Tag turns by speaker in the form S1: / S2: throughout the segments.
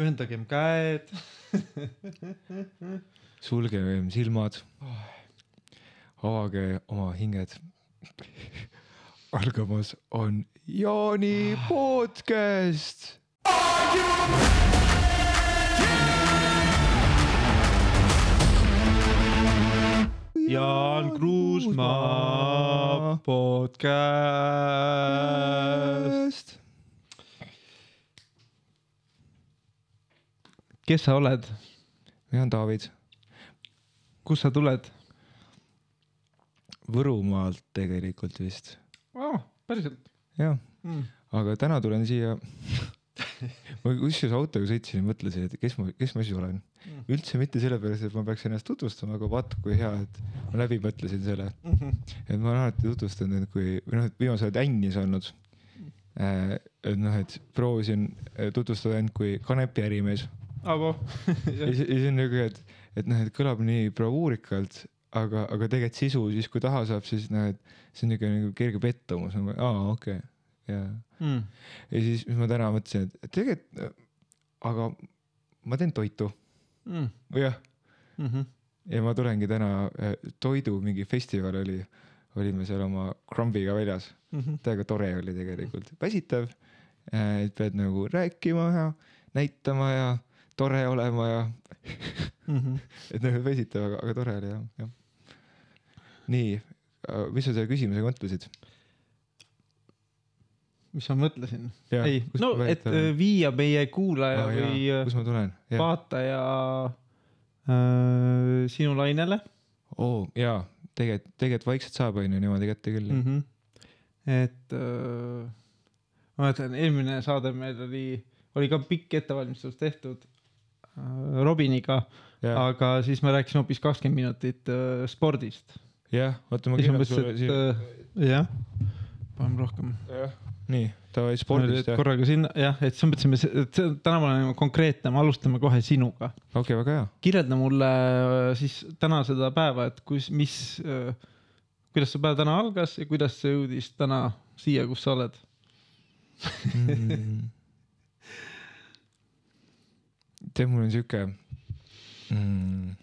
S1: ühendagem käed.
S2: sulgegem silmad. avage oma hinged. algamas on Jaani podcast.
S1: Jaan Kruusmaa podcast. Kes sa oled,
S2: mina olen David
S1: kust sa tuled
S2: Võrumaalt tegelikult vist,
S1: oh,? päriselt
S2: jah,
S1: mm.?
S2: aga täna tulen siia. ma kusjuures autoga sõitsin ja mõtlesin, et kes ma, kes ma siis olen.
S1: Mm.
S2: üldse mitte sellepärast, et ma peaks ennast tutvustama, aga vaata, kui hea, et ma läbi mõtlesin selle,
S1: Mm -hmm.
S2: et ma olen alati tutvustanud end kui, või noh, et viimasel ajal ännis olnud. et noh, et proovisin äh, tutvustada end kui kanepiärimees
S1: Abo
S2: ja see ja see on nagu, et, et noh, et kõlab nii bravuurikalt, aga, aga tegelikult sisu siis, kui taha saab, siis noh, et see on niisugune nagu kerge pettumus, nagu aa, okei okay., ja,
S1: mm..
S2: ja siis mis ma täna mõtlesin, et tegelikult, aga ma teen toitu
S1: Mm.
S2: jah,
S1: Mm -hmm.
S2: ja ma tulengi täna äh, toidu mingi festival oli, olime seal oma krumbiga väljas,
S1: Mm -hmm.
S2: täiega tore oli tegelikult, väsitav. et pead nagu rääkima ja näitama ja tore olema ja
S1: Mm -hmm.
S2: et noh, väsitav, aga, aga tore oli jah, jah. nii, mis sa selle küsimusega mõtlesid?
S1: mis ma mõtlesin? Ei, no et
S2: väitan-
S1: äh, viia meie kuulaja
S2: Ah,
S1: või äh, vaataja äh, sinu lainele
S2: oo jaa, tegelikult, tegelikult vaikselt saab onju niimoodi kätte küll
S1: mm. -hmm. et äh, ma mäletan, eelmine saade meil oli, oli ka pikk ettevalmistus tehtud äh, Robiniga,
S2: jah,
S1: aga siis me rääkisime hoopis kakskümmend minutit äh, spordist.
S2: jah, oota ma kirjutan sulle
S1: et
S2: siin,
S1: äh, jah, paneme rohkem.
S2: jah, nii, davai spordist
S1: korraga sinna jah, et siis mõtlesime, et täna me oleme konkreetne, me alustame kohe sinuga.
S2: okei okay,, väga hea.
S1: kirjelda mulle äh, siis täna seda päeva, et kus, mis, kuidas see päev täna algas ja kuidas see jõudis täna siia, kus sa oled
S2: mm.. tead, mul on sihuke mm,.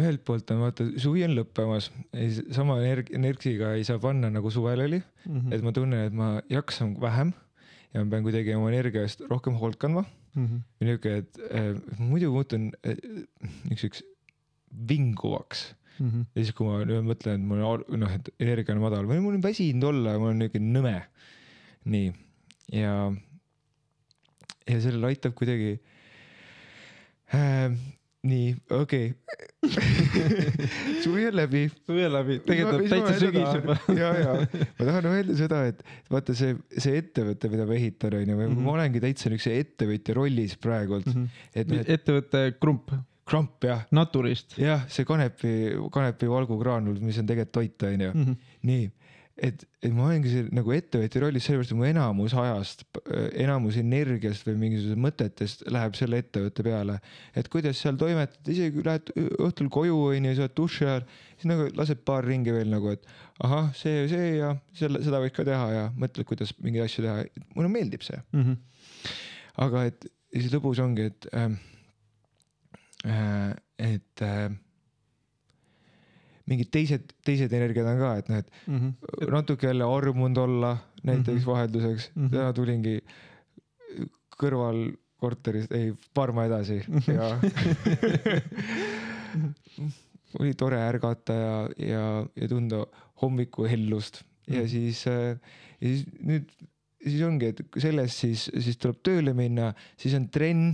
S2: ühelt poolt on vaata, suvi on lõppemas, sama energ-, energiaga ei saa panna nagu suvel oli,
S1: mm? -hmm.
S2: et ma tunnen, et ma jaksan vähem ja ma pean kuidagi oma energia eest rohkem hoolt kandma.
S1: Mm -hmm.
S2: või niuke, et äh, muidu muutun äh, niisuguseks vinguvaks
S1: Mm -hmm.
S2: ja siis, kui ma nüüd mõtlen, et mul on noh, et energia on madal või mul on väsinud olla, mul on niisugune nõme. nii, ja, ja sellele aitab kuidagi äh,. nii, okei okay. suvi on läbi.
S1: suvi on läbi, tegelikult on täitsa sügis juba.
S2: ja, ja ma tahan öelda seda, et vaata see, see ettevõte, mida ma ehitan, onju, või
S1: Mhm.
S2: ma olengi täitsa niisuguse ettevõtja rollis praegult mm, -hmm. et noh, et
S1: ettevõtte Krump,
S2: kramp jah,
S1: Naturist
S2: jah, see kanepi, kanepi valgukraanul, mis on tegelikult toit, onju
S1: mm. -hmm.
S2: nii, et, et ma olengi see nagu ettevõtja rollis, sellepärast et mu enamus ajast, enamus energiast või mingisugusest mõtetest läheb selle ettevõtte peale. et kuidas seal toimetad, isegi kui lähed õhtul koju onju, sa oled duši ajal, siis nagu lased paar ringi veel nagu, et ahah, see, see ja selle, seda võiks ka teha ja mõtled, kuidas mingeid asju teha. mulle meeldib see,
S1: Mm -hmm.
S2: aga et siis lõbus ongi, et äh,, äh, et äh, mingid teised, teised energiad on ka, et noh, et
S1: Mm -hmm.
S2: natuke jälle armunud olla näiteks mm
S1: Mhm.
S2: -hmm. vahelduseks mm,
S1: Mhm.
S2: -hmm. täna tulingi kõrval korterist, ei, Parma edasi ja oli tore ärgata ja, ja, ja tunda hommikuhellust ja
S1: Mhm.
S2: siis äh,, ja siis nüüd, siis ongi, et sellest siis, siis tuleb tööle minna, siis on trenn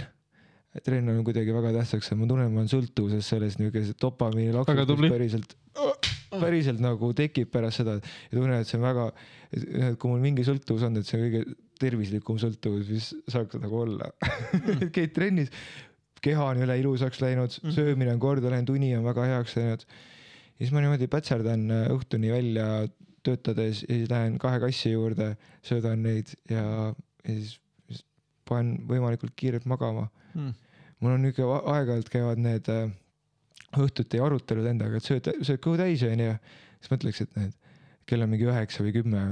S2: trenn on kuidagi väga tähtsaks, ma tunnen, ma olen sõltuvuses sellest niisuguse dopamiini
S1: Väga
S2: laksus,
S1: tubli.
S2: mis päriselt, päriselt nagu tekib pärast seda ja tunnen, et see on väga, et kui mul mingi sõltuvus on, et see on kõige tervislikum sõltuvus, mis saaks nagu olla. käid trennis, keha on jälle ilusaks läinud,
S1: Mhm.
S2: söömine on korda läinud, uni on väga heaks läinud. ja siis ma niimoodi pätserdan äh, õhtuni välja töötades ja siis lähen kahe kassi juurde, söödan neid ja, ja siis, siis panen võimalikult kiirelt magama
S1: Mm.
S2: mul on niuke a- aeg-ajalt käivad need äh, õhtuti arutelud endaga, et sööd, sööd kõhu täis onju. siis mõtleks, et need kell on mingi üheksa või kümme,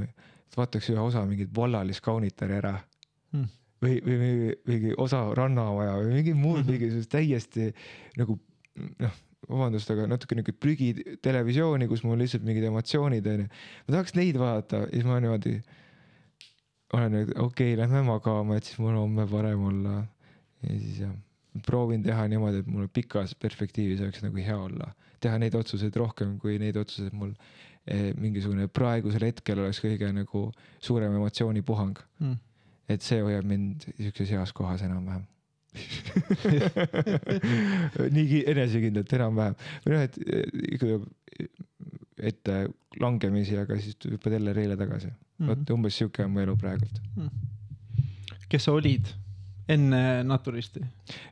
S2: vaataks ühe osa mingit vallalist kaunitari ära
S1: Mm.
S2: või, või mingi, osa rannamaja või mingi muud
S1: Mhm.
S2: mingisugust täiesti nagu noh, vabandust, aga natuke niuke prügi televisiooni, kus mul lihtsalt mingid emotsioonid onju. ma tahaks neid vaadata ja siis ma niimoodi olen nüüd okei okay,, lähme magama, et siis mul homme parem olla. ja siis jah, proovin teha niimoodi, et mul pikas perspektiivis oleks nagu hea olla, teha neid otsuseid rohkem kui neid otsuseid mul eh, mingisugune praegusel hetkel oleks kõige nagu suurem emotsioonipuhang,
S1: mm..
S2: et see hoiab mind siukses heas kohas enam-vähem. nii ki- enesekindlalt enam-vähem või noh, et eh, ikka tuleb ette langemisi, aga siis hüppad jälle reile tagasi.
S1: Mhm.
S2: vot umbes siuke on mu elu praegult.
S1: kes sa olid enne Naturisti?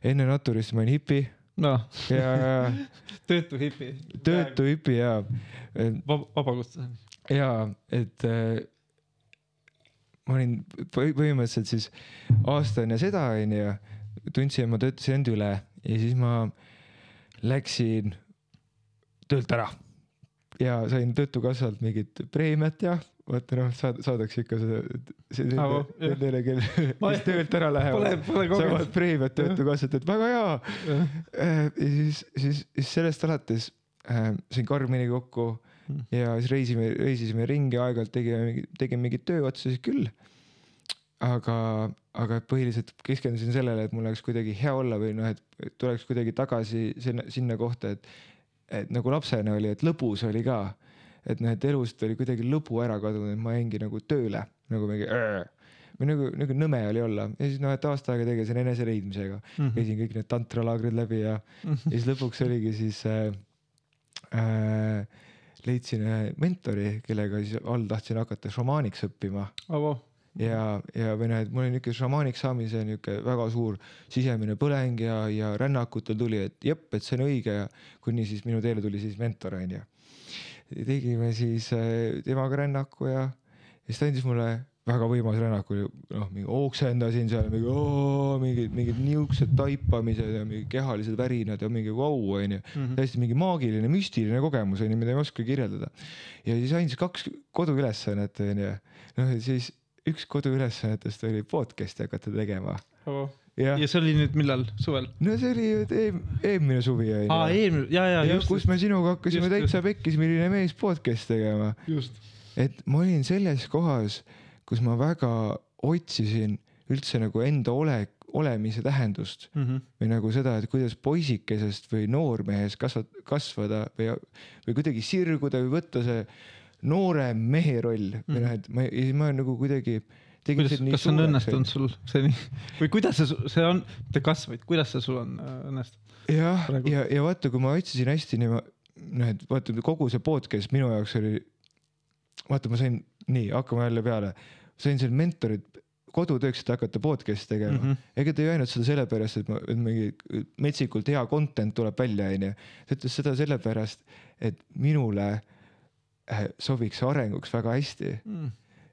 S2: enne Naturist ma olin hipi
S1: noh,
S2: ja
S1: töötu hipi.
S2: töötu hipi ja,
S1: Vab-, vabakutseline.
S2: ja et äh, ma olin põhi- põhimõtteliselt siis aasta enne seda onju, tundsin, et ma töötasin end üle ja siis ma läksin töölt ära ja sain Töötukassalt mingit preemiat ja vaata noh, saad, saadakse ikka seda, nendele, kel, kes töölt ära lähevad, saavad preemiat Töötukassalt, et väga hea. Äh, ja siis, siis, siis sellest alates äh, sain Karmini kokku
S1: Mm.
S2: ja siis reisime, reisisime ringi, aeg-ajalt tegime, tegime mingeid tööotsuseid küll. aga, aga põhiliselt keskendusin sellele, et mul oleks kuidagi hea olla või noh, et tuleks kuidagi tagasi sinna, sinna kohta, et, et nagu lapsena oli, et lõbus oli ka. et noh, et elust oli kuidagi lõbu ära kadunud, et ma jäingi nagu tööle nagu mingi äh, või nagu, nagu nõme oli olla. Ja siis noh, et aasta aega tegelesin eneseleidmisega,
S1: Mhm.
S2: käisin kõik need tantralaagrid läbi ja ja siis lõpuks oligi siis äh, äh, leidsin ühe mentori, kellega siis all tahtsin hakata šamaaniks õppima.
S1: Avo,
S2: ja, ja või noh, et mul oli niuke šamaaniks saamise niuke väga suur sisemine põleng ja, ja rännakutel tuli, et jep, et see on õige ja kuni siis minu teele tuli siis mentor onju. tegime siis äh, temaga rännaku ja, ja siis ta andis mulle väga võimas rännaku, noh, mingi oksendasin seal mingi oo, mingid, mingid niisugused taipamised ja mingi kehalised värinad ja mingi vau onju.
S1: Mhm.
S2: täiesti mingi maagiline, müstiline kogemus onju, mida ei oska kirjeldada. ja siis andis kaks koduülesannet onju, noh ja siis üks koduülesannetest oli podcast'i hakata tegema.
S1: Avo.
S2: jah,
S1: ja see oli nüüd millal, suvel?
S2: no see oli ju eem- eelmine suvi
S1: aa,
S2: onju.
S1: eelmine, ja, ja
S2: ja kus me sinuga hakkasime
S1: just,
S2: täitsa pekkis, milline mees podcast'i tegema,
S1: just.
S2: et ma olin selles kohas, kus ma väga otsisin üldse nagu enda ole, olemise tähendust
S1: Mhm.
S2: või nagu seda, et kuidas poisikesest või noormehest kasvat-, kasvada või, või kuidagi sirguda või võtta see noore mehe roll või noh, et ma, ja ma nagu kuidagi
S1: kuidas, kas on õnnestunud sul seni või kuidas see, see on, mitte kas, vaid kuidas see sul on äh, õnnestunud?
S2: jah,
S1: praegu?
S2: ja, ja vaata, kui ma otsisin hästi nii, noh, et vaata kogu see podcast minu jaoks oli, vaata, ma sain, nii, hakkame jälle peale, sain seal mentorit kodutööks, et hakata podcast'i tegema mm. -hmm. ega ta ei öelnud seda sellepärast, et ma, et mingi metsikult hea content tuleb välja, onju. ta ütles seda sellepärast, et minule sobiks see arenguks väga hästi
S1: Mm.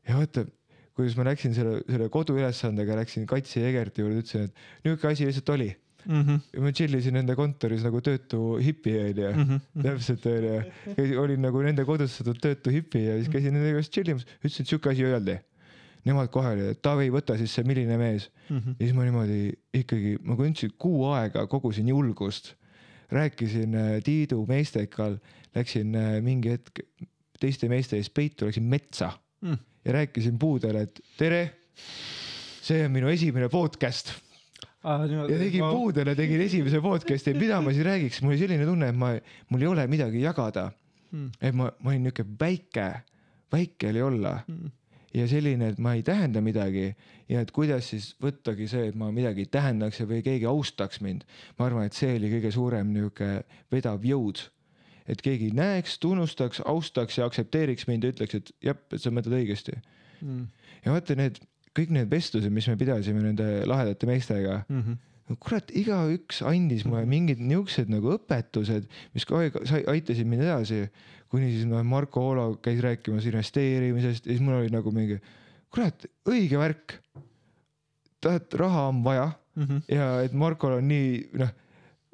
S2: ja vaata, kuidas ma läksin selle, selle koduülesandega läksin Katsi Egerti juurde, ütlesin, et niisugune asi lihtsalt oli
S1: Mhm.
S2: ja ma chill isin nende kontoris nagu töötu hipi onju.
S1: Mhm.
S2: täpselt onju, olin nagu nende kodustatud töötu hipi ja siis käisin nende juures chill imas, ütlesin, et siuke asi öeldi. Nemad kohe olid, et Taavi, võta siis see milline mees
S1: Mhm.
S2: ja siis ma niimoodi ikkagi, ma tundsin kuu aega kogusin julgust. rääkisin äh, Tiidu meestekal, läksin äh, mingi hetk teiste meeste ees peitu, läksin metsa
S1: Mm.
S2: ja rääkisin puudele, et tere. see on minu esimene podcast
S1: niimoodi.
S2: ja tegin puudele, tegin esimese podcast'i, mida ma siis räägiks, mul oli selline tunne, et ma, mul ei ole midagi jagada.
S1: Mm.
S2: et ma, ma olin niuke väike, väike oli olla
S1: Mm.
S2: ja selline, et ma ei tähenda midagi ja et kuidas siis võttagi see, et ma midagi tähendaks või keegi austaks mind. ma arvan, et see oli kõige suurem niuke vedav jõud. Et keegi näeks, tunnustaks, austaks ja aktsepteeriks mind ja ütleks, et jah, et sa mõtled õigesti.
S1: Mm.
S2: ja vaata need, kõik need vestlused, mis me pidasime nende lahedate meestega,
S1: Mhm.
S2: no kurat, igaüks andis mulle mingid niuksed nagu õpetused, mis kogu aeg sai- aitasid mind edasi. kuni siis noh, Marko Oolo käis rääkimas investeerimisest ja siis mul oli nagu mingi, kurat, õige värk. tahad, raha on vaja
S1: Mhm.
S2: ja et Markol on nii noh,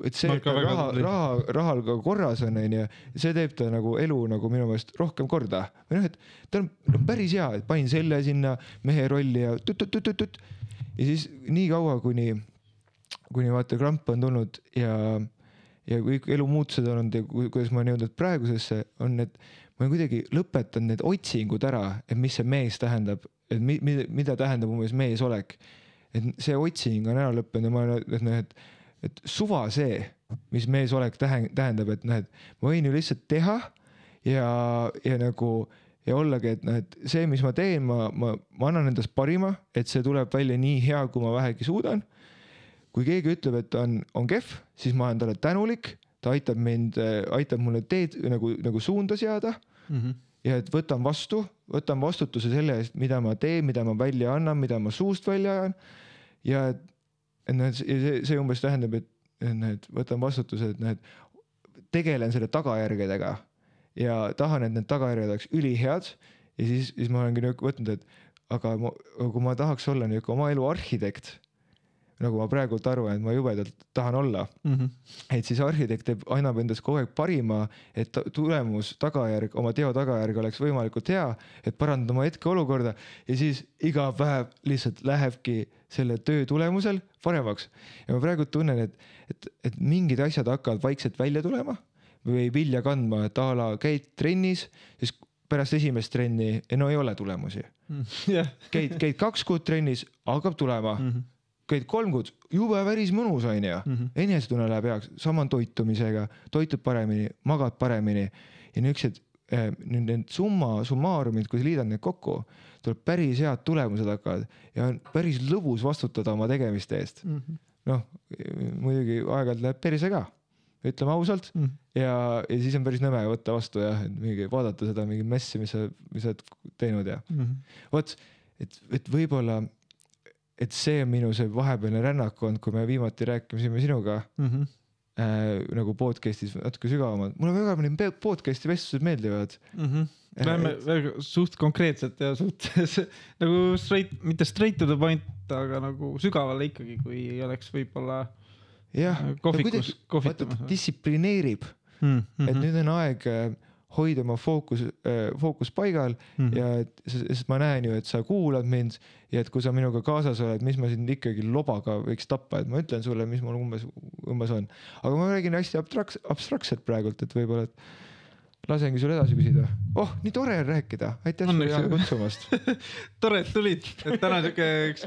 S2: et see, et ta raha, raha, rahal ka korras on, onju, see teeb ta nagu elu nagu minu meelest rohkem korda. või noh, et ta on no, päris hea, et panin selle sinna mehe rolli ja tut-tut-tut-tut. ja siis nii kaua, kuni, kuni vaata kramp on tulnud ja, ja kõik elumuutused on olnud ja ku- kuidas ma olen jõudnud praegusesse, on need, ma olen kuidagi lõpetanud need otsingud ära, et mis see mees tähendab, et mi, mida, mida tähendab umbes meesolek. et see otsing on ära lõppenud ja ma olen, et noh, et, et suva see, mis meesolek tähe- tähendab, et noh, et ma võin ju lihtsalt teha ja, ja nagu ja ollagi, et noh, et see, mis ma teen, ma, ma, ma annan endast parima, et see tuleb välja nii hea, kui ma vähegi suudan. kui keegi ütleb, et on, on kehv, siis ma olen talle tänulik, ta aitab mind, aitab mulle teed nagu, nagu suunda seada
S1: Mhm.
S2: ja et võtan vastu, võtan vastutuse selle eest, mida ma teen, mida ma välja annan, mida ma suust välja ajan. ja et, et noh, et see, see umbes tähendab, et, et noh, et võtan vastutuse, et noh, et tegelen selle tagajärgedega. Ja tahan, et need tagajärjed oleks ülihead ja siis, siis ma olengi võtnud, et aga ma, kui ma tahaks olla niisugune oma elu arhitekt, nagu ma praegult arvan, et ma jubedalt tahan olla
S1: Mhm.
S2: et siis arhitekt teeb, annab endast kogu aeg parima, et tulemus, tagajärg, oma teo tagajärg oleks võimalikult hea, et parandada oma hetkeolukorda ja siis iga päev lihtsalt lähebki selle töö tulemusel paremaks. ja ma praegu tunnen, et, et, et mingid asjad hakkavad vaikselt välja tulema või vilja kandma, et a la käid trennis, siis pärast esimest trenni, no ei ole tulemusi.
S1: jah.
S2: käid, käid kaks kuud trennis, hakkab tulema,
S1: Mhm.
S2: Käid kolm kuud, jube päris mõnus onju enesetunne läheb heaks, sama on toitumisega, toitud paremini, magad paremini. Ja niisugused eh, nüüd need summa, summaarumid, kui sa liidad need kokku, tuleb päris head tulemused hakkavad. Ja on päris lõbus vastutada oma tegemiste eest.
S1: Mhm.
S2: noh, muidugi aeg-ajalt läheb perse ka, ütleme ausalt. Ja, ja siis on päris nõme võtta vastu jah, et mingi vaadata seda mingi messi, mis sa, mis sa oled teinud ja
S1: Mhm.
S2: vot, et, et võib-olla, et see on minu see vahepealne rännak olnud, kui me viimati rääkisime sinuga
S1: Mhm.
S2: äh, nagu podcast'is natuke sügavamalt, mulle väga need podcast'i vestlused meeldivad.
S1: Läheme väga suht konkreetselt ja suht nagu straight, mitte straight to the point, aga nagu sügavale ikkagi, kui oleks võib-olla
S2: jah,
S1: kohvikus kohvitamas.
S2: distsiplineerib,
S1: Mhm.
S2: et nüüd on aeg äh, hoida oma fookus, fookus paigal
S1: Mhm.
S2: ja et, sest ma näen ju, et sa kuulad mind ja et kui sa minuga kaasas oled, mis ma sind ikkagi lobaga võiks tappa, et ma ütlen sulle, mis mul umbes, umbes on. aga ma räägin hästi abstraks-, abstraktselt praegult, et võib-olla, et lasengi sul edasi küsida. oh, nii tore on rääkida, aitäh sulle
S1: ju.
S2: kutsumast.
S1: tore, et tulid, et täna siuke eks,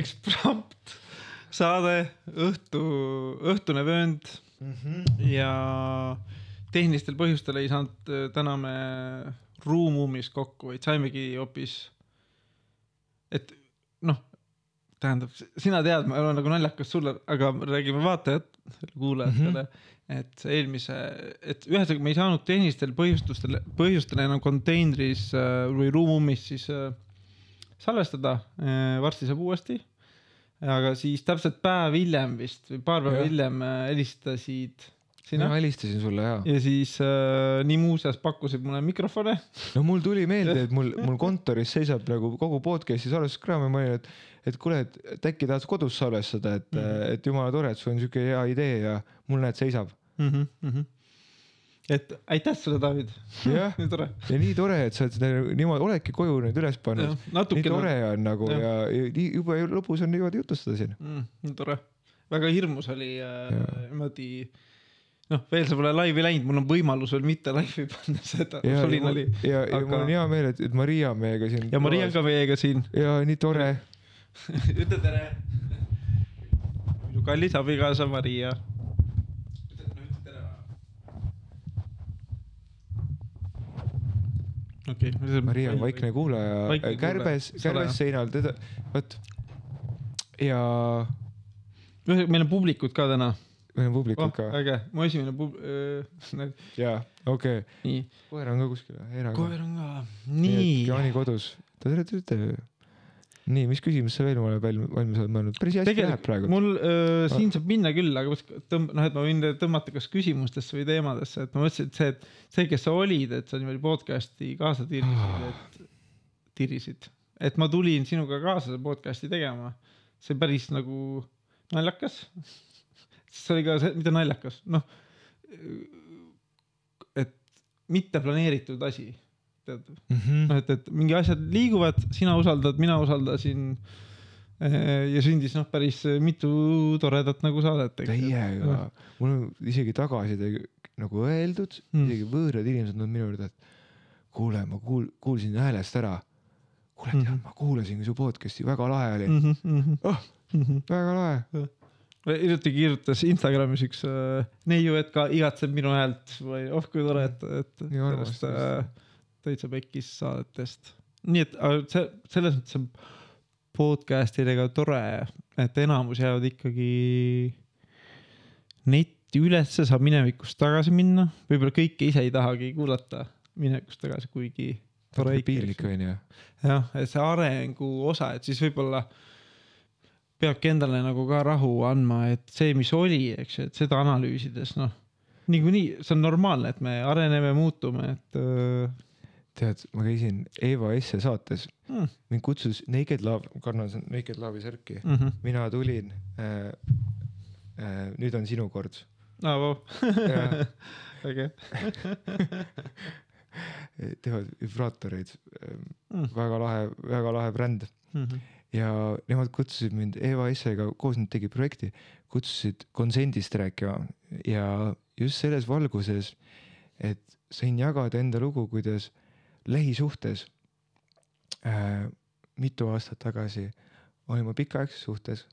S1: eksprompt saade, õhtu, õhtune vöönd ja tehnilistel põhjustel ei saanud äh, täna me ruumumis kokku, vaid saimegi hoopis, et noh, tähendab, sina tead, ma olen nagu naljakas sulle, aga räägime vaatajat, kuulajatele mm, -hmm. et eelmise, et ühesõnaga me ei saanud tehnilistel põhjustustel, põhjustel enam konteineris äh, või ruumumis siis äh, salvestada. varsti saab uuesti. aga siis täpselt päev hiljem vist või paar päeva hiljem helistasid sina
S2: helistasin sulle ja.
S1: ja siis äh, nii muuseas pakkusid mulle mikrofone.
S2: no mul tuli meelde, et mul, mul kontoris seisab nagu kogu podcast'i salvestuskraam ja ma olin, et, et kuule, et, äkki tahad kodus salvestada, et mm. -hmm. et jumala tore, et sul on siuke hea idee ja mul näed, seisab.
S1: Mm -hmm, mm -hmm. et aitäh sulle, David.
S2: Jah. ja nii tore, et sa oled seda niimoodi, oledki koju nüüd üles pannud. nii tore on nagu ja,
S1: Jah.
S2: ja nii jube lõbus on niimoodi jutustada siin.
S1: mm,. tore, väga hirmus oli äh, niimoodi. noh, veel sa pole laivi läinud, mul on võimalus veel mitte laivi panna seda,
S2: ja, ja,
S1: oli.
S2: ja, ja
S1: aga-
S2: mul on hea meel, et, et Maria meiega siin.
S1: ja Maria ka meiega siin.
S2: ja nii tore.
S1: ütle tere. minu kallis abikaasa Maria. okei okay,.
S2: Maria on vaikne kuulaja kärbes, kärbes seinal, teda, vot. ja
S1: meil on publikut ka täna
S2: publikut
S1: oh,
S2: ka.
S1: äge, mu esimene pub-, äh,
S2: jaa, okei okay., koer on ka kuskil, Eeraga.
S1: koer on ka, nii.
S2: Jaani kodus. nii, mis küsimust sa veel mulle valmis, oled mõelnud? päris hästi läheb praegu.
S1: mul äh, siin saab minna küll, aga tõmb-, noh, et ma võin tõmmata kas küsimustesse või teemadesse, et ma mõtlesin, et see, et see, kes sa olid, et sa niimoodi podcast'i kaasa tirisid, et tirisid, et ma tulin sinuga kaasa seda podcast'i tegema, see päris nagu naljakas. See oli ka see, mitte naljakas, noh, et mitte planeeritud asi, tead
S2: Mhm.
S1: noh, et, et mingi asjad liiguvad, sina usaldad, mina usaldasin ja sündis noh, päris mitu toredat nagu saadet.
S2: täiega, mul on isegi tagasiside nagu öeldud
S1: Mm.
S2: mm., isegi võõrad inimesed on minu juurde, et kuule, ma kuul-, kuulsin häälest ära. kuule, tead
S1: Mhm.,
S2: ma kuulasin su podcast'i, väga lahe oli
S1: Mm
S2: mm.,
S1: -hmm.
S2: Oh. väga lahe.
S1: Hiljuti kirjutas Instagramis üks äh, neiu, et ka igatseb minu häält või oh kui tore, et, et
S2: Nii
S1: sellest äh, täitsa pekkis saadetest. nii et see selles mõttes on podcast idega tore, et enamus jäävad ikkagi netti ülesse, saab minevikust tagasi minna, võib-olla kõike ise ei tahagi kuulata minevikust tagasi, kuigi
S2: piinlik onju.
S1: jah, et see arengu osa, et siis võib-olla peabki endale nagu ka rahu andma, et see, mis oli, eks ju, et seda analüüsides, noh. niikuinii see on normaalne, et me areneme, muutume, et äh,
S2: tead, ma käisin Eva Esse saates
S1: mm,,
S2: mind kutsus Naked Love, kannan Naked Love'i särki,
S1: mm -hmm.
S2: mina tulin äh,. Äh, nüüd on sinu kord.
S1: ah,. Wow.
S2: Jah.
S1: äge
S2: teevad vibraatoreid,
S1: mm..
S2: väga lahe, väga lahe bränd
S1: Mm -hmm.
S2: Ja nemad kutsusid mind Eva Essega koos nad tegi projekti, kutsusid konsendist rääkima. Ja just selles valguses, et sain jagada enda lugu, kuidas lähisuhtes äh, mitu aastat tagasi olin ma pikaaegses suhtes,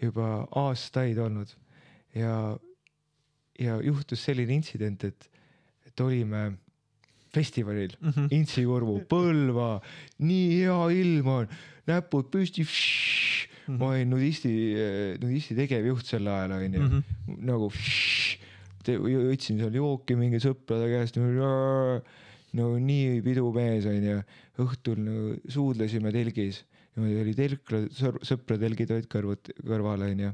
S2: juba aastaid olnud. Ja, ja juhtus selline intsident, et, et olime festivalil
S1: Mm -hmm.
S2: Intsikurvu, Põlva, nii hea ilm on, näpud püsti. ma olin nudisti, nudisti tegevjuht sel ajal onju mm,
S1: Mhm.
S2: -hmm. nagu võtsin seal jooki mingi sõprade käest. no nii pidumees onju, õhtul nagu suudlesime telgis, niimoodi oli telk, sõpra telgid olid kõrvut, kõrval onju.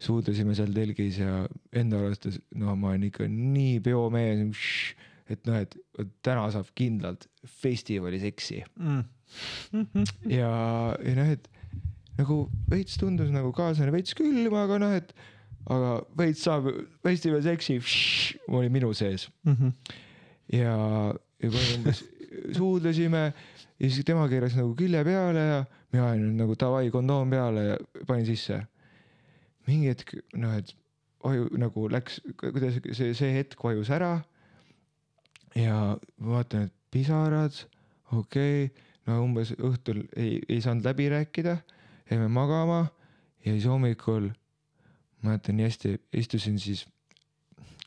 S2: suudlesime seal telgis ja enda arvates, no ma olen ikka nii peomees, et noh, et täna saab kindlalt festivali seksi
S1: mm..
S2: ja, ja noh, et nagu veits tundus nagu kaaslane veits külm, aga noh, et aga veits saab festival seksi, oli minu sees
S1: Mm -hmm.
S2: ja, ja kui umbes suudlesime ja siis tema keeras nagu külje peale ja mina olin nagu davai kondoom peale ja panin sisse. mingi hetk noh, et vaju nagu läks, kuidas see, see hetk vajus ära. ja vaatan, et pisarad, okei okay,, no umbes õhtul ei, ei saanud läbi rääkida, jäime magama ja siis hommikul mäletan nii hästi, istusin siis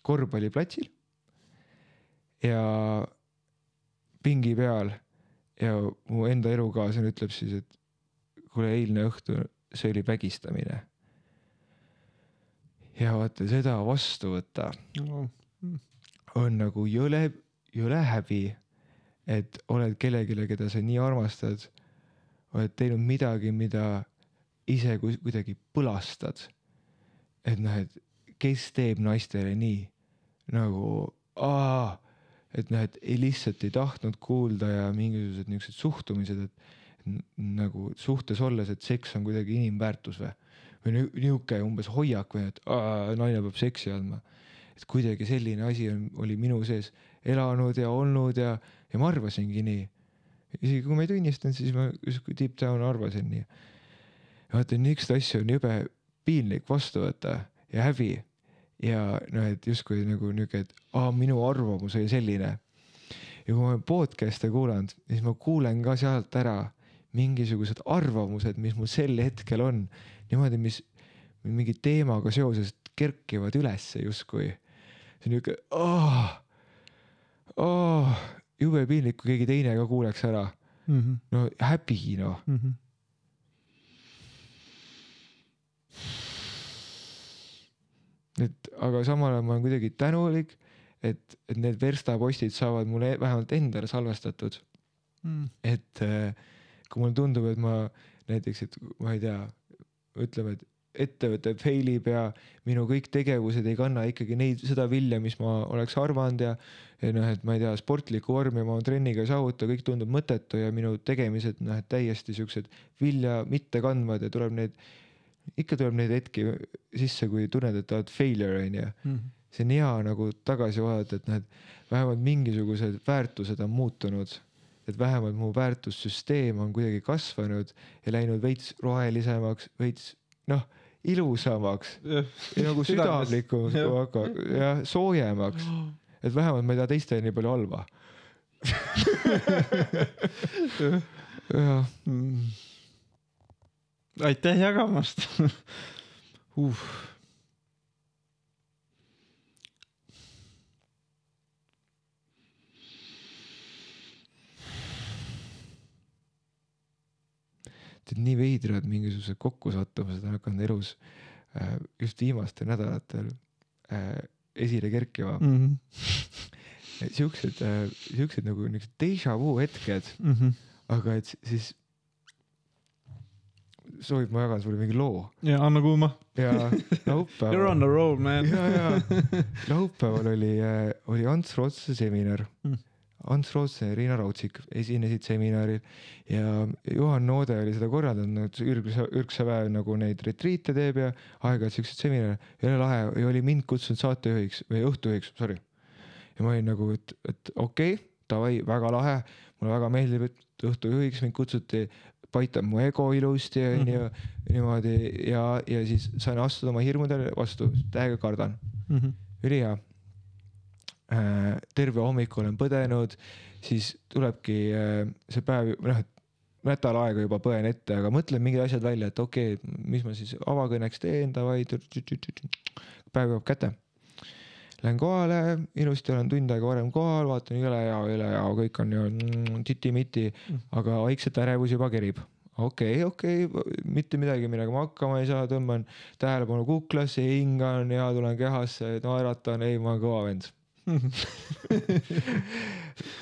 S2: korvpalliplatsil ja pingi peal ja mu enda elukaaslane ütleb siis, et kuule, eilne õhtu, see oli vägistamine. ja vaata seda vastu võtta
S1: Oh.
S2: on nagu jõle, jõle häbi, et oled kellelegi, keda sa nii armastad, oled teinud midagi, mida ise ku- kuidagi põlastad. et noh, et kes teeb naistele nii? Nagu aa, et noh, et ei lihtsalt ei tahtnud kuulda ja mingisugused niisugused suhtumised, et nagu suhtes olles, et seks on kuidagi inimväärtus või, või niuke umbes hoiak või et aa, naine peab seksi andma. Et kuidagi selline asi on, oli minu sees elanud ja olnud ja, ja ma arvasingi nii. isegi kui ma ei tunnistanud, siis ma justkui deep down arvasin nii. vaata, niisuguseid asju on jube piinlik vastu võtta ja häbi. ja noh, et justkui nagu niuke, et aa, minu arvamus oli selline. ja kui ma olen podcast'e kuulanud, siis ma kuulen ka sealt ära mingisugused arvamused, mis mul sel hetkel on, niimoodi, mis mingi teemaga seoses kerkivad ülesse justkui. see on niuke, jube piinlik, kui keegi teine ka kuuleks ära.
S1: Mm -hmm.
S2: no häbi noh,
S1: Mm -hmm.
S2: et aga samal ajal ma olen kuidagi tänulik, et, et need verstapostid saavad mulle vähemalt endale salvestatud,
S1: Mm.
S2: et äh, kui mulle tundub, et ma näiteks, et ma ei tea, ütleme, et ettevõte fail ib ja minu kõik tegevused ei kanna ikkagi neid, seda vilja, mis ma oleks arvanud ja ja noh, et ma ei tea, sportlikku vormi ma oma trenniga ei saavuta, kõik tundub mõttetu ja minu tegemised noh, et täiesti siuksed vilja mitte kandvad ja tuleb neid, ikka tuleb neid hetki sisse, kui tunned, et oled failure onju.
S1: Mm -hmm.
S2: see on hea nagu tagasi vaadata, et noh, et vähemalt mingisugused väärtused on muutunud et vähemalt mu väärtussüsteem on kuidagi kasvanud ja läinud veits rohelisemaks, veits noh, ilusamaks ja nagu
S1: Südames.
S2: südamlikumaks,
S1: Jah.
S2: aga jah, soojemaks, et vähemalt ma ei taha teistele nii palju halba. jah,
S1: Mm. aitäh jagamast uh..
S2: Tead nii veidrad mingisugused kokkusattumused on hakanud elus äh, just viimastel nädalatel äh, esile kerkima
S1: Mm -hmm.
S2: siuksed äh,, siuksed nagu niuksed déjà vu hetked,
S1: Mm -hmm.
S2: aga et siis soovid, ma jagan sulle mingi loo
S1: ja anna kuuma.
S2: ja
S1: You are on
S2: laupäeval,
S1: the roll man.
S2: ja, ja laupäeval oli, oli Ants Rootsi seminar
S1: Mm.
S2: Ants Rootsi ja Riina Raudsik esinesid seminaril ja Juhan Noode oli seda korraldanud, ürgse, ürgseväe nagu neid retriite teeb ja aeg-ajalt siukseid seminare, jõle lahe ja oli mind kutsunud saatejuhiks või õhtujuhiks, sorry. ja ma olin nagu, et, et okei okay,, davai, väga lahe, mulle väga meeldib, et õhtujuhiks mind kutsuti, paitab mu ego ilusti onju niimoodi. Ja, ja siis sain astuda oma hirmudele vastu, täiega kardan,
S1: Mhm.
S2: ülihea. Terve hommiku olen põdenud, siis tulebki äh, see päev, noh, et nädal aega juba põen ette, aga mõtlen mingid asjad välja, et okei okay,, mis ma siis avakõneks teen, davai, päev jõuab kätte. Lähen kohale, ilusti olen tund aega varem kohal, vaatan üle ja üle ja kõik on ju titi-miti, aga vaikselt ärevus juba kerib. okei okay,, okei okay,, mitte midagi, millega ma hakkama ei saa, tõmban tähelepanu kuklasse, hingan ja tulen kehasse, naeratan, ei, ma olen kõva vend.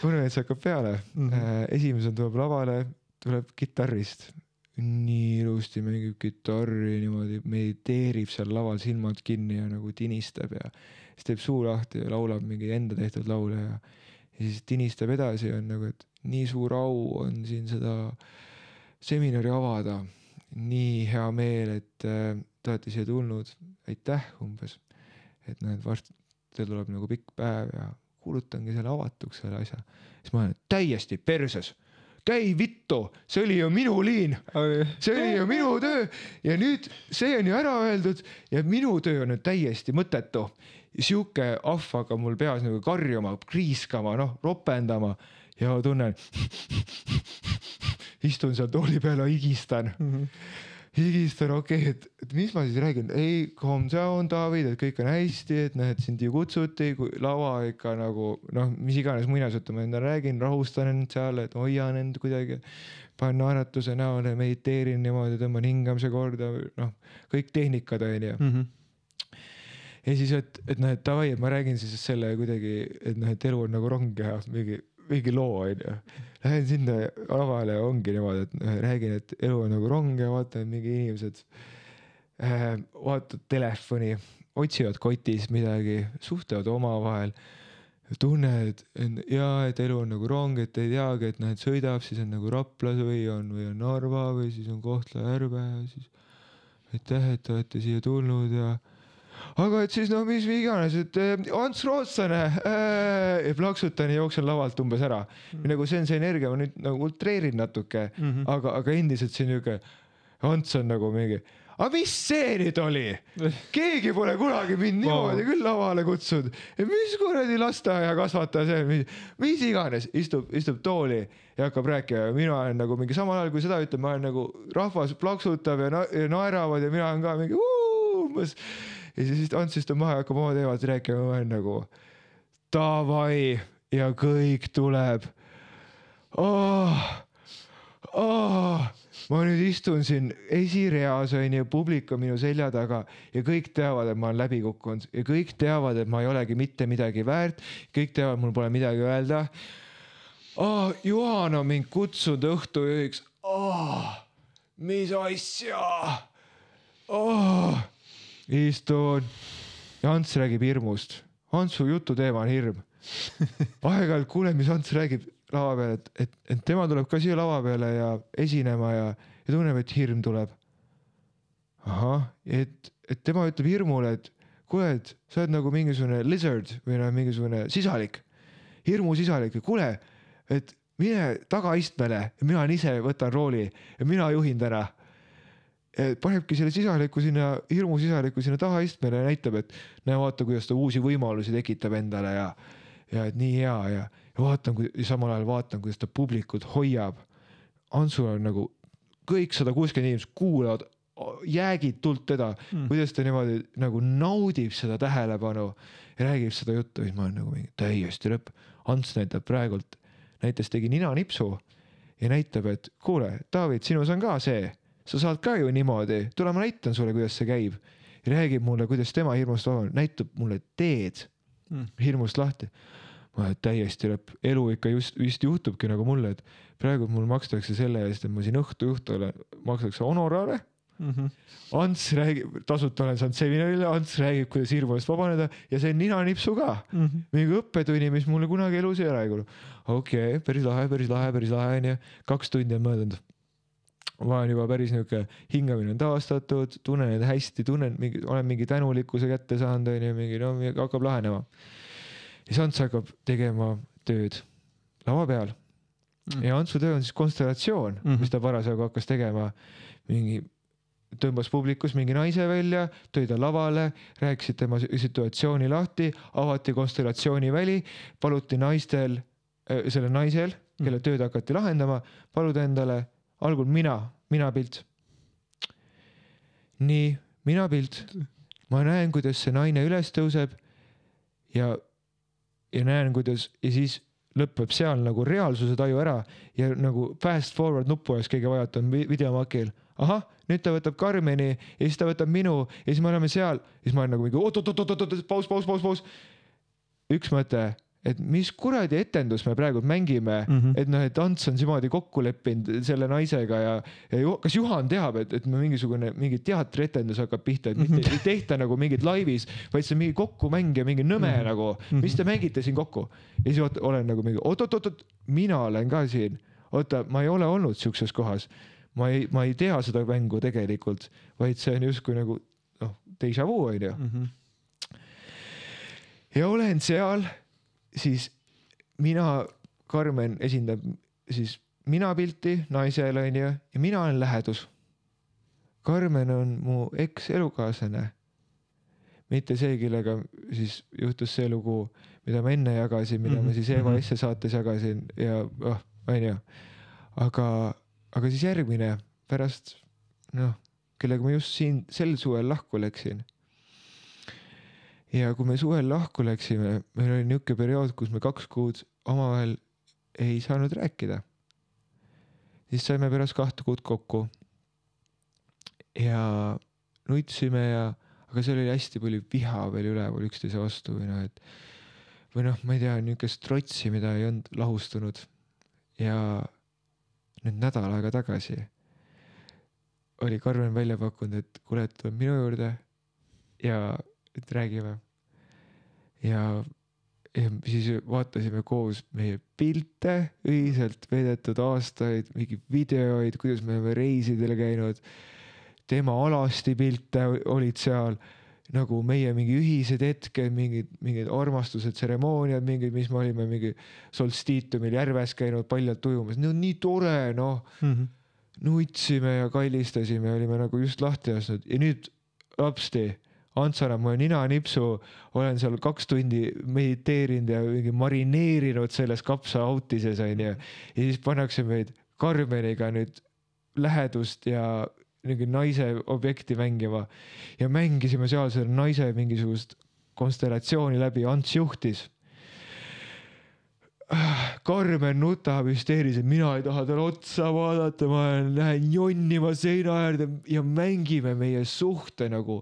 S2: konverents hakkab peale mm. -hmm. esimesena tuleb lavale, tuleb kitarrist, nii ilusti mängib kitarri niimoodi, mediteerib seal laval silmad kinni ja nagu tinistab ja siis teeb suu lahti ja laulab mingi enda tehtud laule ja ja siis tinistab edasi ja on nagu, et nii suur au on siin seda seminari avada. nii hea meel, et äh, te olete siia tulnud, aitäh umbes. et näed, varsti teil tuleb nagu pikk päev ja kuulutangi selle avatuks, selle asja. siis ma olen täiesti perses, käi vittu, see oli ju minu liin, see oli ju minu töö ja nüüd see on ju ära öeldud ja minu töö on nüüd täiesti mõttetu. sihuke ahv hakkab mul peas nagu karjuma, kriiskama, noh, ropendama ja tunnen. istun seal tooli peal higistan, higistan, okei okay,, et, et mis ma siis räägin, ei calm down, David, et kõik on hästi, et noh, et sind ju kutsuti, kui laua ikka nagu noh, mis iganes muinasjuttu ma endale räägin, rahustan end seal, et hoian end kuidagi panen naeratuse näole, mediteerin niimoodi, tõmban hingamise korda, noh, kõik tehnikad onju.
S1: Mhm.
S2: ja siis, et, et noh, et davai, et ma räägin siis selle kuidagi, et noh, et elu on nagu rong ja mingi, mingi loo onju. Lähen sinna lavale ongi niimoodi, et noh, räägin, et elu on nagu rong ja vaatan, mingi inimesed äh, vaatavad telefoni, otsivad kotis midagi, suhtlevad omavahel tunned, et jaa, et elu on nagu rong, et ei teagi, et noh, et sõidab, siis on nagu Raplas või on, või on Narva või siis on Kohtla-Järve ja siis aitäh, et te olete siia tulnud ja aga et siis no mis iganes, et eh, Ants Rootslane äh, ja plaksutan ja jooksen lavalt umbes ära mm.. nagu see on see energia, ma nüüd nagu utreerin natuke mm. -hmm. aga, aga endiselt see niuke, Ants on nagu mingi, aga mis see nüüd oli? keegi pole kunagi mind niimoodi küll lavale kutsunud, mis kuradi lasteaiakasvataja see on, mis iganes, istub, istub tooli ja hakkab rääkima ja mina olen nagu mingi samal ajal kui seda ütleb, ma olen nagu rahvas plaksutab ja, na ja naeravad ja mina olen ka mingi umbes. Ja siis Ants istub maha ja hakkab oma teemat rääkima, ma olen nagu davai ja kõik tuleb oh,. Oh, ma nüüd istun siin esireas onju, publik on minu selja taga ja kõik teavad, et ma olen läbi kukkunud ja kõik teavad, et ma ei olegi mitte midagi väärt. kõik teavad, mul pole midagi öelda oh,. Juhan on mind kutsunud õhtujuhiks oh,. mis asja oh.. Istun ja Ants räägib hirmust. Antsu jututeema on hirm. aeg-ajalt kuulen, mis Ants räägib lava peal, et, et, et tema tuleb ka siia lava peale ja esinema ja, ja tunneb, et hirm tuleb. ahah, et, et tema ütleb hirmule, et kuule, et sa oled nagu mingisugune lizard või noh, mingisugune sisalik, hirmusisalik, kuule, et mine tagaistmele mina ise võtan rooli ja mina juhin täna panebki selle sisaliku sinna, hirmusisaliku sinna tahaistmele ja näitab, et näe, vaata, kuidas ta uusi võimalusi tekitab endale ja, ja et nii hea ja, ja vaatan, samal ajal vaatan, kuidas ta publikut hoiab. Antsul on nagu kõik sada kuuskümmend inimest kuulavad jäägitult teda mm., kuidas ta niimoodi nagu naudib seda tähelepanu ja räägib seda juttu, siis ma olen nagu mingi täiesti lõpp. Ants näitab praegult, näiteks tegi ninanipsu ja näitab, et kuule, David, sinus on ka see sa saad ka ju niimoodi, tule ma näitan sulle, kuidas see käib. räägib mulle, kuidas tema hirmust vaba, näitab mulle teed mm. hirmust lahti. ma täiesti lõpp, elu ikka just vist juhtubki nagu mulle, et praegu mul makstakse selle eest, et ma siin õhtu-õhtu olen, makstakse honoraare mm. -hmm. Ants räägib, tasuta olen saanud seminarile, Ants räägib, kuidas hirmust vabaneda ja see ninanipsu ka mm. -hmm. mingi õppetunni, mis mulle kunagi elus ei ole kuulnud. okei okay,, päris lahe, päris lahe, päris lahe onju, kaks tundi on möödunud ma olen juba päris niuke, hingamine on taastatud, tunnen end hästi, tunnen mingi, olen mingi tänulikkuse kätte saanud, onju, mingi no hakkab lahenema. siis Ants hakkab tegema tööd lava peal mm. ja Antsu töö on siis konstellatsioon mm, -hmm. mis ta parasjagu hakkas tegema. mingi tõmbas publikus mingi naise välja, tõi ta lavale, rääkisid tema situatsiooni lahti, avati konstellatsiooniväli, paluti naistel, äh, sellel naisel, kelle tööd hakati lahendama, paluda endale algul mina, minapilt. nii, minapilt. ma näen, kuidas see naine üles tõuseb ja, ja näen, kuidas ja siis lõpeb seal nagu reaalsuse taju ära ja nagu fast forward nuppu oleks keegi vajutanud videomakil. ahah, nüüd ta võtab Karmeni ja siis ta võtab minu ja siis me oleme seal ja siis ma olen nagu mingi oot-oot-oot-oot-oot, paus, paus, paus, paus. üks mõte et mis kuradi etendust me praegu mängime mm, -hmm. et noh, et Ants on niimoodi kokku leppinud selle naisega ja, ja ju, kas Juhan teab, et, et mingisugune mingi teatrietendus hakkab pihta, et mitte mm -hmm. ei tehta nagu mingit laivis, vaid see on mingi kokkumäng ja mingi nõme mm -hmm. nagu, mis te mängite siin kokku. ja siis olen nagu mingi oot-oot-oot, mina olen ka siin, oota, ma ei ole olnud siukses kohas, ma ei, ma ei tea seda mängu tegelikult, vaid see on justkui nagu noh, déjà vu onju mm. -hmm. ja olen seal siis mina, Karmen esindab siis mina pilti naisel onju ja mina olen lähedus. Karmen on mu ekselukaaslane. mitte see, kellega siis juhtus see lugu, mida ma enne jagasin, mida mm -hmm. ma siis Eva Esse saates jagasin ja oh, onju. aga, aga siis järgmine pärast noh, kellega ma just siin sel suvel lahku läksin ja kui me suvel lahku läksime, meil oli niisugune periood, kus me kaks kuud omavahel ei saanud rääkida. siis saime pärast kahte kuud kokku. ja nutsime ja, aga seal oli hästi palju viha veel üleval üksteise vastu või noh, et või noh, ma ei tea, niisugust trotsi, mida ei olnud lahustunud. ja nüüd nädal aega tagasi oli Karmen välja pakkunud, et kuule, et tule minu juurde ja et räägime. ja, ja siis vaatasime koos meie pilte, ühiselt veedetud aastaid, mingeid videoid, kuidas me oleme reisidel käinud. tema alasti pilte olid seal nagu meie mingi ühised hetked, mingid, mingid armastuse tseremooniad, mingid, mis me olime mingi solstiitumil järves käinud paljalt ujumas, no nii tore noh mm -hmm. nutsime ja kallistasime, olime nagu just lahti lasknud ja nüüd lapsti Ants annab mulle ninanipsu, olen seal kaks tundi mediteerinud ja mingi marineerinud selles kapsaautises onju. ja siis pannakse meid Karmeniga nüüd lähedust ja mingi naise objekti mängima ja mängisime seal selle naise mingisugust konstellatsiooni läbi, Ants juhtis. Karmen nutab hüsteeriliselt, mina ei taha talle otsa vaadata, ma lähen jonnima seina äärde ja mängime meie suhte nagu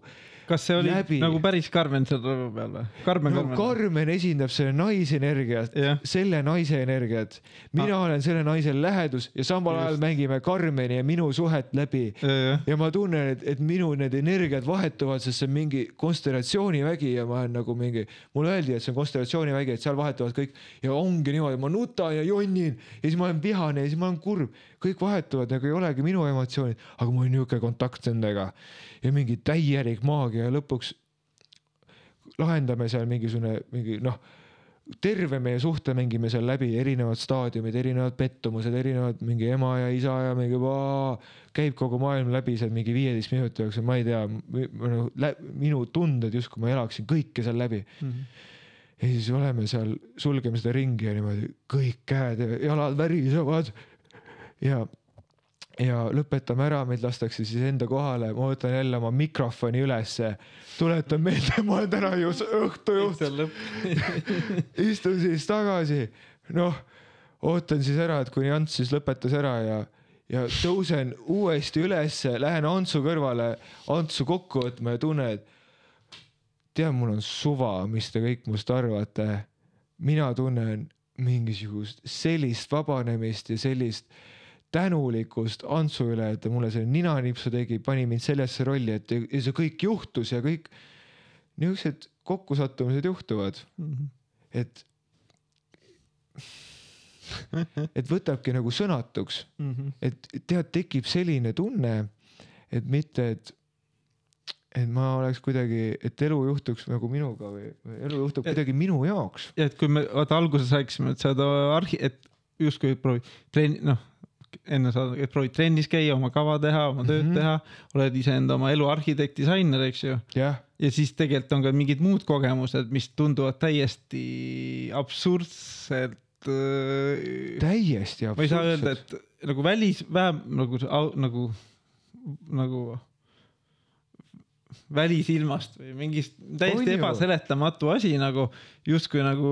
S1: kas see oli läbi. nagu päris Karmen seal rõiva peal või? Karmen
S2: no,, Karmen. Karmen esindab selle naisenergiat yeah., selle naise energiat. mina ah. olen selle naise lähedus ja samal Just. ajal mängime Karmeni ja minu suhet läbi yeah.. ja ma tunnen, et, et minu need energiat vahetuvad, sest see on mingi konstellatsioonivägi ja ma olen nagu mingi, mulle öeldi, et see on konstellatsioonivägi, et seal vahetuvad kõik ja ongi niimoodi, ma nutan ja jonnin ja siis ma olen vihane ja siis ma olen kurb, kõik vahetuvad, nagu ei olegi minu emotsioonid, aga mul on niisugune kontakt nendega. Ja mingi täielik maagia ja lõpuks lahendame seal mingisugune mingi noh, terve meie suhte mängime seal läbi, erinevad staadiumid, erinevad pettumused, erinevad mingi ema ja isa ja mingi vaa, käib kogu maailm läbi seal mingi viieteist minuti jooksul, ma ei tea, minu tunded justkui ma elaksin kõike seal läbi. Mm. -hmm ja siis oleme seal, sulgeme seda ringi ja niimoodi kõik käed ja jalad värisevad ja ja lõpetame ära, meid lastakse siis enda kohale, ma võtan jälle oma mikrofoni ülesse, tuletan meelde, ma olen täna ju õhtujuht. istun siis tagasi, noh, ootan siis ära, et kuni Ants siis lõpetas ära ja, ja tõusen uuesti ülesse, lähen Antsu kõrvale Antsu kokku võtma ja tunnen, et tead, mul on suva, mis te kõik must arvate. mina tunnen mingisugust sellist vabanemist ja sellist tänulikkust Antsu üle, et ta mulle selle ninanipsu tegi, pani mind sellesse rolli, et ja see kõik juhtus ja kõik niisugused kokkusattumised juhtuvad mm. -hmm. et, et võtabki nagu sõnatuks mm, -hmm. et tead, tekib selline tunne, et mitte, et et ma oleks kuidagi, et elu juhtuks nagu minuga või, või elu juhtub et, kuidagi minu jaoks.
S1: ja et kui me vaata alguses rääkisime, et sa oled arhi-, et justkui proovi trenni, noh enne sa proovid trennis käia, oma kava teha, oma tööd mm -hmm. teha, oled iseenda oma elu arhitekt, disainer, eks ju
S2: yeah..
S1: ja siis tegelikult on ka mingid muud kogemused, mis tunduvad täiesti absurdselt
S2: äh,. täiesti absurdsed.
S1: ma ei saa öelda, et nagu välis, vähem nagu, nagu, nagu välisilmast või mingist täiesti ebaseletamatu asi nagu justkui nagu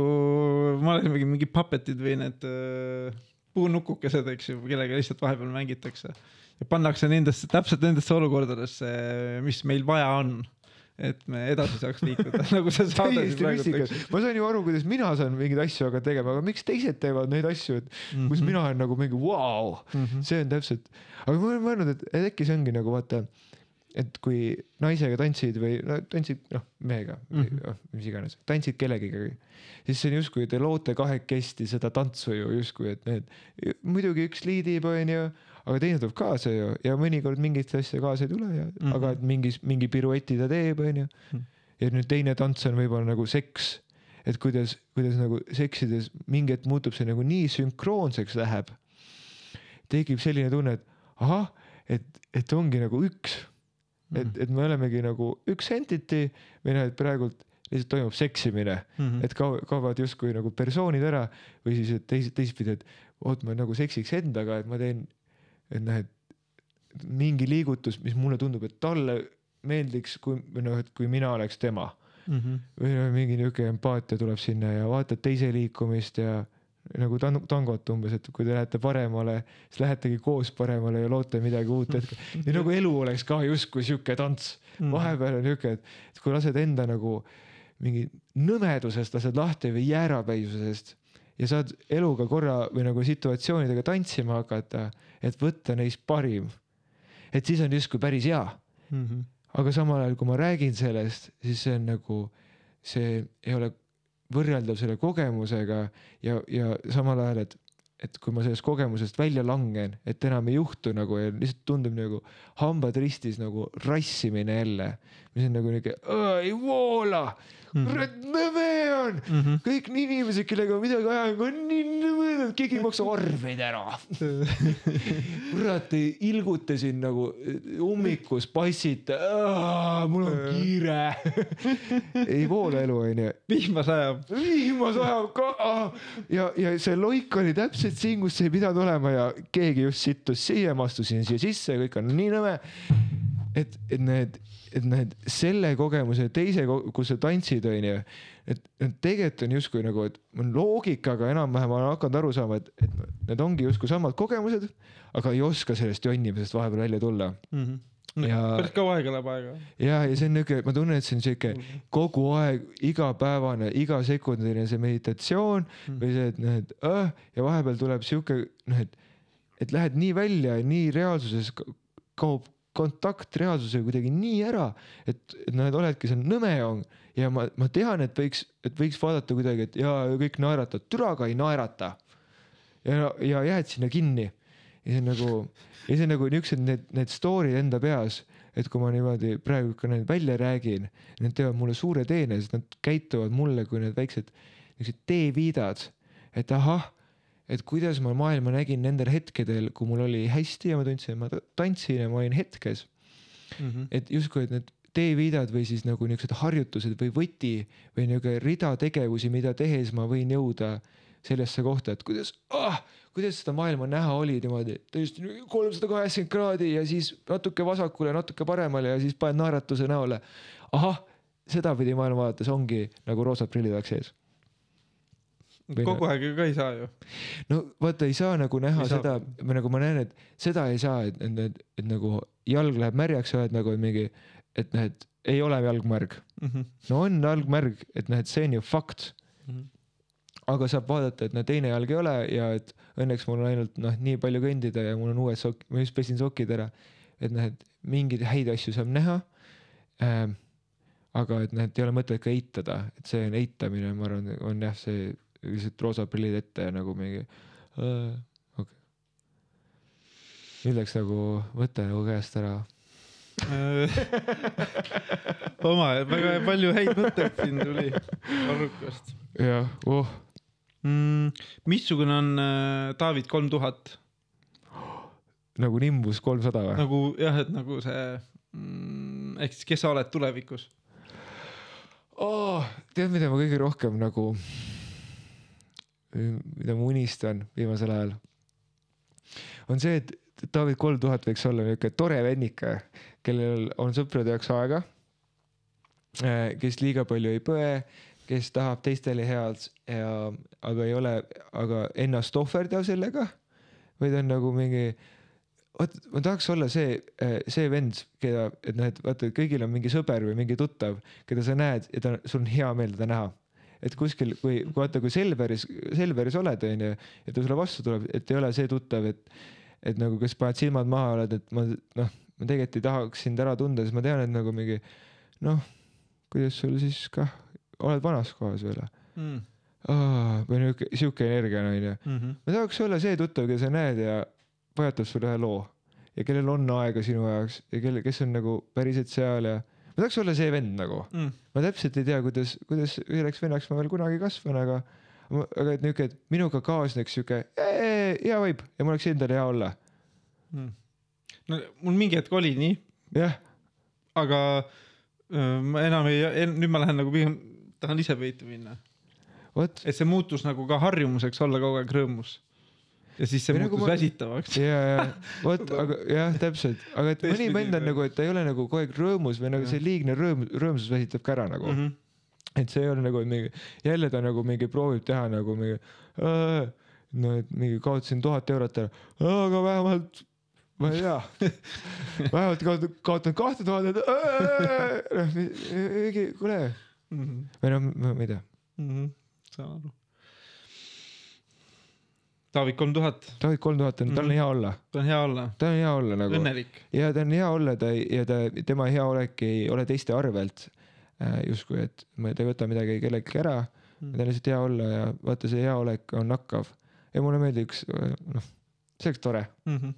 S1: ma olen mingi, mingi puppetid või need äh, puunukukesed, eks ju, kellega lihtsalt vahepeal mängitakse. ja pannakse nendesse, täpselt nendesse olukordadesse, mis meil vaja on et me edasi saaks liikuda nagu see saade siis praegu
S2: teeks. ma saan ju aru, kuidas mina saan mingeid asju hakata tegema, aga miks teised teevad neid asju, et mm -hmm. kus mina olen nagu mingi vau wow, mm, -hmm. see on täpselt, aga ma olen mõelnud, et äkki see ongi nagu vaata et kui naisega tantsid või no tantsid noh mehega mm -hmm. või mis iganes, tantsid kellegagi, siis see on justkui te loote kahekesti seda tantsu ju justkui, et need muidugi üks liidib, onju, aga teine tuleb kaasa ju ja mõnikord mingit asja kaasa ei tule ja mm, -hmm. aga et mingis, mingi pirueti ta teeb, onju. Mhm. ja nüüd teine tants on võib-olla nagu seks, et kuidas, kuidas nagu seksides mingi hetk muutub see nagu nii sünkroonseks läheb. tekib selline tunne, et ahah, et, et ongi nagu üks et, mm. et me olemegi nagu üks entity või noh, et praegult lihtsalt toimub seksimine mm, -hmm. et kao-, kaovad justkui nagu persoonid ära või siis, et teis-, teistpidi, et oot, ma nagu seksiks endaga, et ma teen, et noh, et mingi liigutus, mis mulle tundub, et talle meeldiks, kui noh, et kui mina oleks tema mm. -hmm. või noh, mingi niisugune empaatia tuleb sinna ja vaatad teise liikumist ja nagu tang-, tangot umbes, et kui te lähete paremale, siis lähetegi koos paremale ja loote midagi uut hetke. ja nagu elu oleks ka justkui sihuke tants. Mm. vahepeal on sihuke, et kui lased enda nagu mingi nõmedusest lased lahti või jäärapäisusest ja saad eluga korra või nagu situatsioonidega tantsima hakata, et võtta neist parim. et siis on justkui päris hea mm. -hmm. aga samal ajal, kui ma räägin sellest, siis see on nagu, see ei ole võrreldav selle kogemusega ja, ja samal ajal, et, et kui ma sellest kogemusest välja langen, et enam ei juhtu nagu ja lihtsalt tundub nagu hambad ristis nagu rassimine jälle, mis on nagu niuke, ei voola Mhm. nõme on mm, -hmm. kõik inimesed, kellega ma midagi ajan, on nii nõmedad, keegi ei maksa arveid ära kurat, ilgutasin nagu ummikus, passite, mul on kiire ei voola elu, onju.
S1: vihma sajab.
S2: vihma sajab ka ja, ja see loik oli täpselt siin, kus see ei pidanud olema ja keegi just sittus siia, ma astusin siia sisse ja kõik on nii nõme. Et, et need et need selle kogemuse teise, kus sa tantsid, onju, et, et tegelikult on justkui nagu, et loogikaga enam-vähem olen hakanud aru saama, et, et need ongi justkui samad kogemused, aga ei oska sellest jonnimisest vahepeal välja tulla mm. -hmm
S1: ja päris kaua aega läheb aega.
S2: ja, ja see on niuke, ma tunnen, et see on siuke mhm. kogu aeg igapäevane, igasekundiline see meditatsioon mm või see, et noh, et äh, ja vahepeal tuleb siuke noh, et, et lähed nii välja ja nii reaalsuses kaob kontakt reaalsusega kuidagi nii ära, et, et noh, et oledki seal nõmejong ja ma, ma tean, et võiks, et võiks vaadata kuidagi, et ja kõik naeratavad, türa aga ei naerata. ja, ja jääd sinna kinni. Ja see on nagu, ja see on nagu niuksed need, need story'd enda peas, et kui ma niimoodi praegu ka neid välja räägin, need teevad mulle suure teene, sest nad käituvad mulle kui need väiksed niisugused teeviidad, et ahah, et kuidas ma maailma nägin nendel hetkedel, kui mul oli hästi ja ma tundsin, et ma ta- tantsin ja ma olin hetkes,
S1: Mhm.
S2: et justkui, et need teeviidad või siis nagu niisugused harjutused või võti või niisugune rida tegevusi, mida tehes ma võin jõuda sellesse kohta, et kuidas ah,, kuidas seda maailma näha oli niimoodi täiesti kolmsada kaheksakümmend kraadi ja siis natuke vasakule, natuke paremale ja siis paned naeratuse näole. ahah, sedapidi maailma vaadates ongi nagu roosad prillid oleks ees. Või
S1: kogu aeg ju ka ei saa ju.
S2: no vaata, ei saa nagu näha
S1: Ei
S2: seda, nagu ma näen, et seda ei saa, et, et, et, et nagu jalg läheb märjaks ja oled nagu mingi, et noh, et ei ole jalg märg.
S1: Mhm.
S2: no on jalg märg, et noh, et see on ju fakt,
S1: Mhm.
S2: aga saab vaadata, et no teine jalg ei ole ja et õnneks mul on ainult noh, nii palju kõndida ja mul on uued sokk, ma just pesin sokid ära. et noh, et mingeid häid asju saab näha ähm,. aga et noh, et ei ole mõtet ka eitada, et see on eitamine, ma arvan, on jah, see lihtsalt roosad prillid ette ja nagu mingi okei okay.. nüüd läks nagu mõte nagu käest ära.
S1: oma, väga palju häid mõtteid siin tuli arvukast
S2: jah, oh,
S1: mm,. missugune on äh, David kolm tuhat
S2: nagu Nimbus kolmsada või?
S1: nagu jah, et nagu see mm,, ehk siis kes sa oled tulevikus?
S2: oh,. tead, mida ma kõige rohkem nagu, mida ma unistan viimasel ajal, on see, et David kolm tuhat võiks olla niuke tore vennike, kellel on sõprade jaoks aega, kes liiga palju ei põe, kes tahab teistele head ja, aga ei ole, aga ennast ohverdav sellega, vaid on nagu mingi vot ma tahaks olla see, see vend, keda, et noh, et vaata, kõigil on mingi sõber või mingi tuttav, keda sa näed ja ta, sul on hea meel teda näha. Et kuskil, kui, kui vaata, kui Selveris, Selveris oled, onju, ja ta sulle vastu tuleb, et ei ole see tuttav, et, et nagu, kes paned silmad maha, oled, et ma noh, ma tegelikult ei tahaks sind ära tunda, siis ma tean, et nagu mingi noh, kuidas sul siis kah, oled vanas kohas veel
S1: Mm.
S2: või niuke, sihuke energia on, onju
S1: Mm -hmm.
S2: ma tahaks olla see tuttav, keda sa näed ja pajatab sulle ühe loo ja kellel on aega sinu jaoks ja kelle, kes on nagu päriselt seal ja ma tahaks olla see vend nagu.
S1: Mm.
S2: ma täpselt ei tea, kuidas, kuidas selleks vennaks ma veel kunagi kasvan, aga, aga et niuke, et minuga kaasneks siuke hea vibe ja mul oleks endal hea olla.
S1: Mm. no mul mingi hetk oli nii,
S2: jah,
S1: aga öö, ma enam ei, nüüd ma lähen nagu pigem tahan ise peitu minna, et see muutus nagu ka harjumuseks olla kogu aeg rõõmus. Ja siis see
S2: Või nagu
S1: muutus
S2: ma-
S1: väsitavaks.
S2: ja, ja vot, aga jah, täpselt, aga et mõni vend on
S1: nagu.
S2: nagu, et ta ei ole nagu kogu aeg rõõmus või nagu see liigne rõõm, rõõmsus väsitab ka ära nagu mm. -hmm. et see ei ole nagu mingi, jälle ta nagu mingi proovib teha nagu mingi, no et mingi kaotasin tuhat eurot ära, aga vähemalt ma ei tea, vähemalt kaotan, kahte tuhandet, kuule või noh, ma ei tea,
S1: Mm -hmm. saan aru. David kolm tuhat,
S2: David kolm tuhat on, tal on
S1: Mhm.
S2: hea olla,
S1: ta on hea olla,
S2: tal on hea olla nagu
S1: õnnelik.
S2: ja ta on hea olla, ta ei- ja ta, tema heaolek ei ole teiste arvelt äh, justkui, et ma, ta ei võta midagi kelleltki ära
S1: Mm.
S2: ta on lihtsalt hea olla ja vaata, see heaolek on nakkav ja mulle meeldiks, noh, see oleks tore.
S1: Mm -hmm.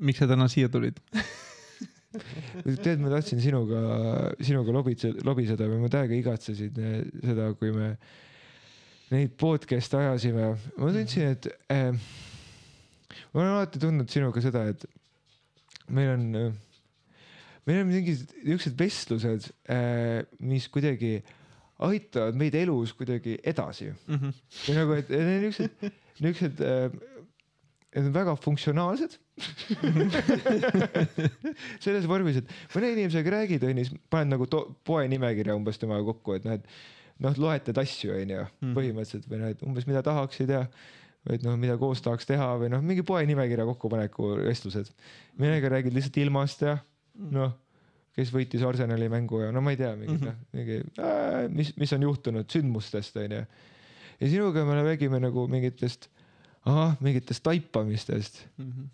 S1: miks sa täna siia tulid?
S2: tead, ma tahtsin sinuga, sinuga lobitseda, lobiseda või ma täiega igatsesin eh, seda, kui me neid podcast'e ajasime. ma tundsin, et äh, ma olen alati tundnud sinuga seda, et meil on äh, meil on mingid niisugused vestlused äh,, mis kuidagi aitavad meid elus kuidagi edasi
S1: Mm -hmm.
S2: või nagu, et niisugused, niisugused äh,, need on väga funktsionaalsed. selles vormis, et mõne inimesega räägid, onju, siis paned nagu poe nimekirja umbes temaga kokku, et noh, et noh, loetled asju, onju,
S1: Mhm.
S2: põhimõtteliselt või noh, et umbes mida tahaksid ja või et noh, mida koos tahaks teha või noh, mingi poe nimekirja kokkupaneku vestlused. mõnega räägid lihtsalt ilmast ja noh, kes võitis Arsenali mängu ja no ma ei tea, mingi
S1: Mhm.
S2: noh, mingi äh, mis, mis on juhtunud sündmustest onju. ja sinuga me räägime nagu mingitest, ahah, mingitest taipamistest
S1: Mm -hmm.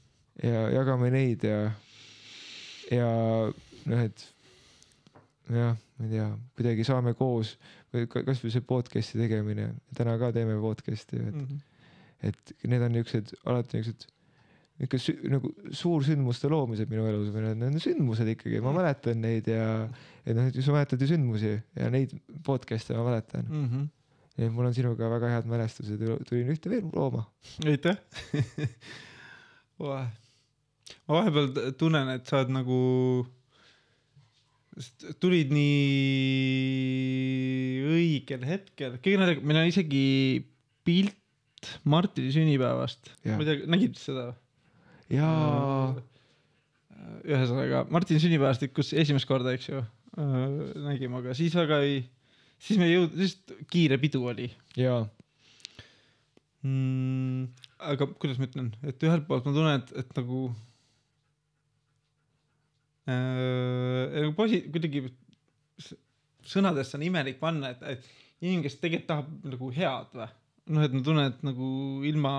S2: ja jagame neid ja, ja noh, et jah, ma ei tea, kuidagi saame koos või ka- kasvõi see podcast'i tegemine, täna ka teeme podcast'i, et,
S1: Mm -hmm.
S2: et need on niisugused alati niisugused ikka sü, nagu suursündmuste loomised minu elus või need on sündmused ikkagi, ma mäletan neid ja et noh, et sa mäletad ju sündmusi ja neid podcast'e ma mäletan
S1: mm. -hmm.
S2: ja mul on sinuga väga head mälestused tulin ühte veel looma.
S1: aitäh ma vahepeal tunnen, et sa oled nagu, tulid nii õigel hetkel, kõige naljakam, meil on isegi pilt Martini sünnipäevast, ma ei tea, nägid seda?
S2: jaa,
S1: ühesõnaga Martini sünnipäevast, kus esimest korda, eks ju, nägime, aga siis väga ei, siis me ei jõudnud, lihtsalt kiire pidu oli.
S2: Jaa,
S1: mm,. aga kuidas ma ütlen, et ühelt poolt ma tunnen, et, et äh, nagu posi-, kuidagi sõnadesse on imelik panna, et, et inimene, kes tegelikult tahab nagu head või, noh, et ma tunnen, et nagu ilma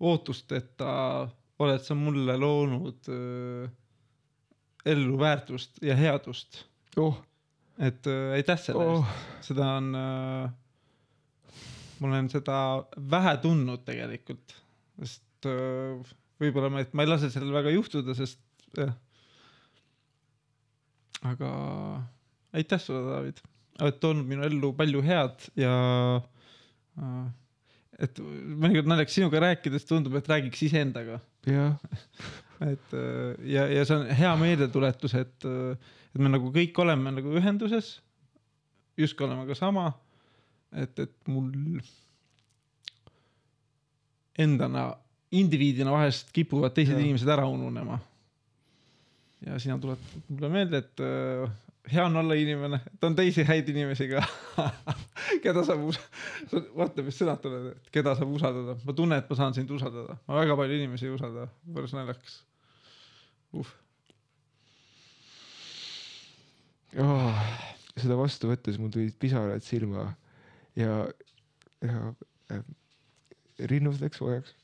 S1: ootusteta oled sa mulle loonud äh, ellu väärtust ja headust,
S2: oh,
S1: et äh, aitäh selle eest.
S2: Oh,
S1: seda on äh,, ma olen seda vähe tundnud tegelikult, sest äh, võib-olla ma, et ma ei lase sellel väga juhtuda, sest jah. Aga aitäh sulle, David, oled toonud minu ellu palju head ja äh, et mõnikord naljakas sinuga rääkides tundub, et räägiks iseendaga,
S2: jah,
S1: et äh, ja, ja see on hea meeldetuletus, et, et me nagu kõik oleme nagu ühenduses, justkui oleme ka sama, et, et mul endana, indiviidina vahest kipuvad teised ja. inimesed ära ununema. Ja sina tuled mulle meelde, et äh, hea on olla inimene, et on teisi häid inimesi ka, keda saab us-, vaata, mis sõnad tulevad, et keda saab usaldada, ma tunnen, et ma saan sind usaldada, ma väga palju inimesi ei usalda, päris naljakas. Uh..
S2: oh, seda vastu võttes mul tulid pisarad silma ja, ja äh, rinnus läks soojaks.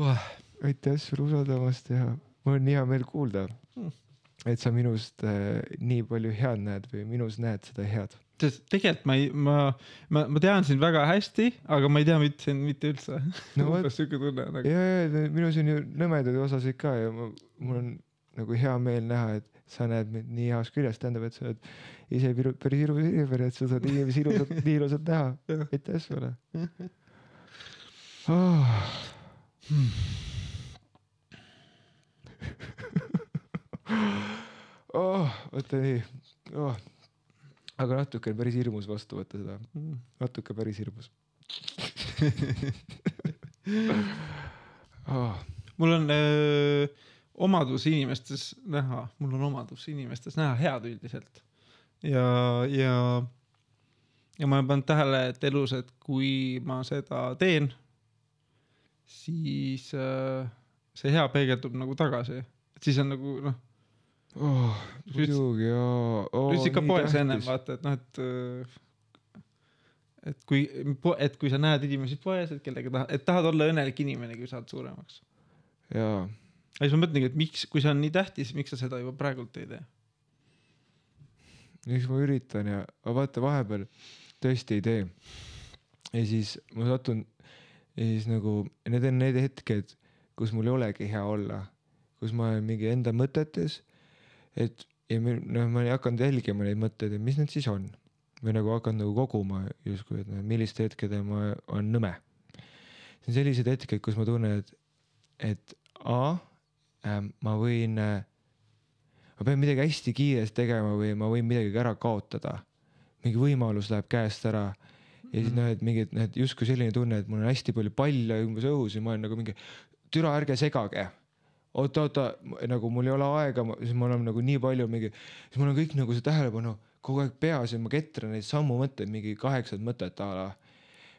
S2: aitäh sulle usaldamast ja mul on nii hea meel kuulda
S1: Mm.,
S2: et sa minust äh, nii palju head näed või minus näed seda head.
S1: tegelikult ma ei, ma, ma, ma tean sind väga hästi, aga ma ei tea mitte sind mitte üldse.
S2: No
S1: umbes siuke tunne nagu.
S2: ja, ja minus on ju nõmedaid osasid ka ja ma, mul on nagu hea meel näha, et sa näed mind nii heast küljest, tähendab, et sa oled ise päris ilus inimene, et sa saad inimesi ilusalt, nii ilusalt näha. Aitäh sulle oh. oh, oota nii oh.. aga natuke on päris hirmus vastu võtta seda, natuke päris hirmus oh..
S1: mul on öö, omadus inimestes näha, mul on omadus inimestes näha head üldiselt ja, ja, ja ma olen pannud tähele, et elus, et kui ma seda teen, siis öö, see hea peegeldub nagu tagasi, et siis on nagu noh,
S2: oh,. muidugi jaa oh,.
S1: ütlesid ka poes ennem vaata, et noh, et öö, et kui, et kui sa näed inimesi poes, et kellega tahad, et tahad olla õnnelik inimene, kui saad suuremaks
S2: jaa,
S1: ja siis ma mõtlengi, et miks, kui see on nii tähtis, miks sa seda juba praegult ei tee?
S2: eks ma üritan ja, aga vaata vahepeal tõesti ei tee. ja siis ma satun ja siis nagu need on need hetked, kus mul ei olegi hea olla, kus ma olen mingi enda mõtetes, et ja noh, ma ei hakanud jälgima neid mõtteid, et mis need siis on või nagu hakanud nagu koguma justkui, et noh, millistel hetkedel ma olen nõme. see on sellised hetked, kus ma tunnen, et, et A äh,, ma võin äh, ma pean midagi hästi kiiresti tegema või ma võin midagi ära kaotada. mingi võimalus läheb käest ära ja siis noh, et mingi, noh, et justkui selline tunne, et mul on hästi palju palle umbes õhus ja ma olen nagu mingi, türa ärge segage. oota, oota, nagu mul ei ole aega, siis ma olen nagu nii palju mingi, siis mul on kõik nagu see tähelepanu kogu aeg peas ja ma ketran neid samu mõtteid, mingi kaheksat mõtet a la.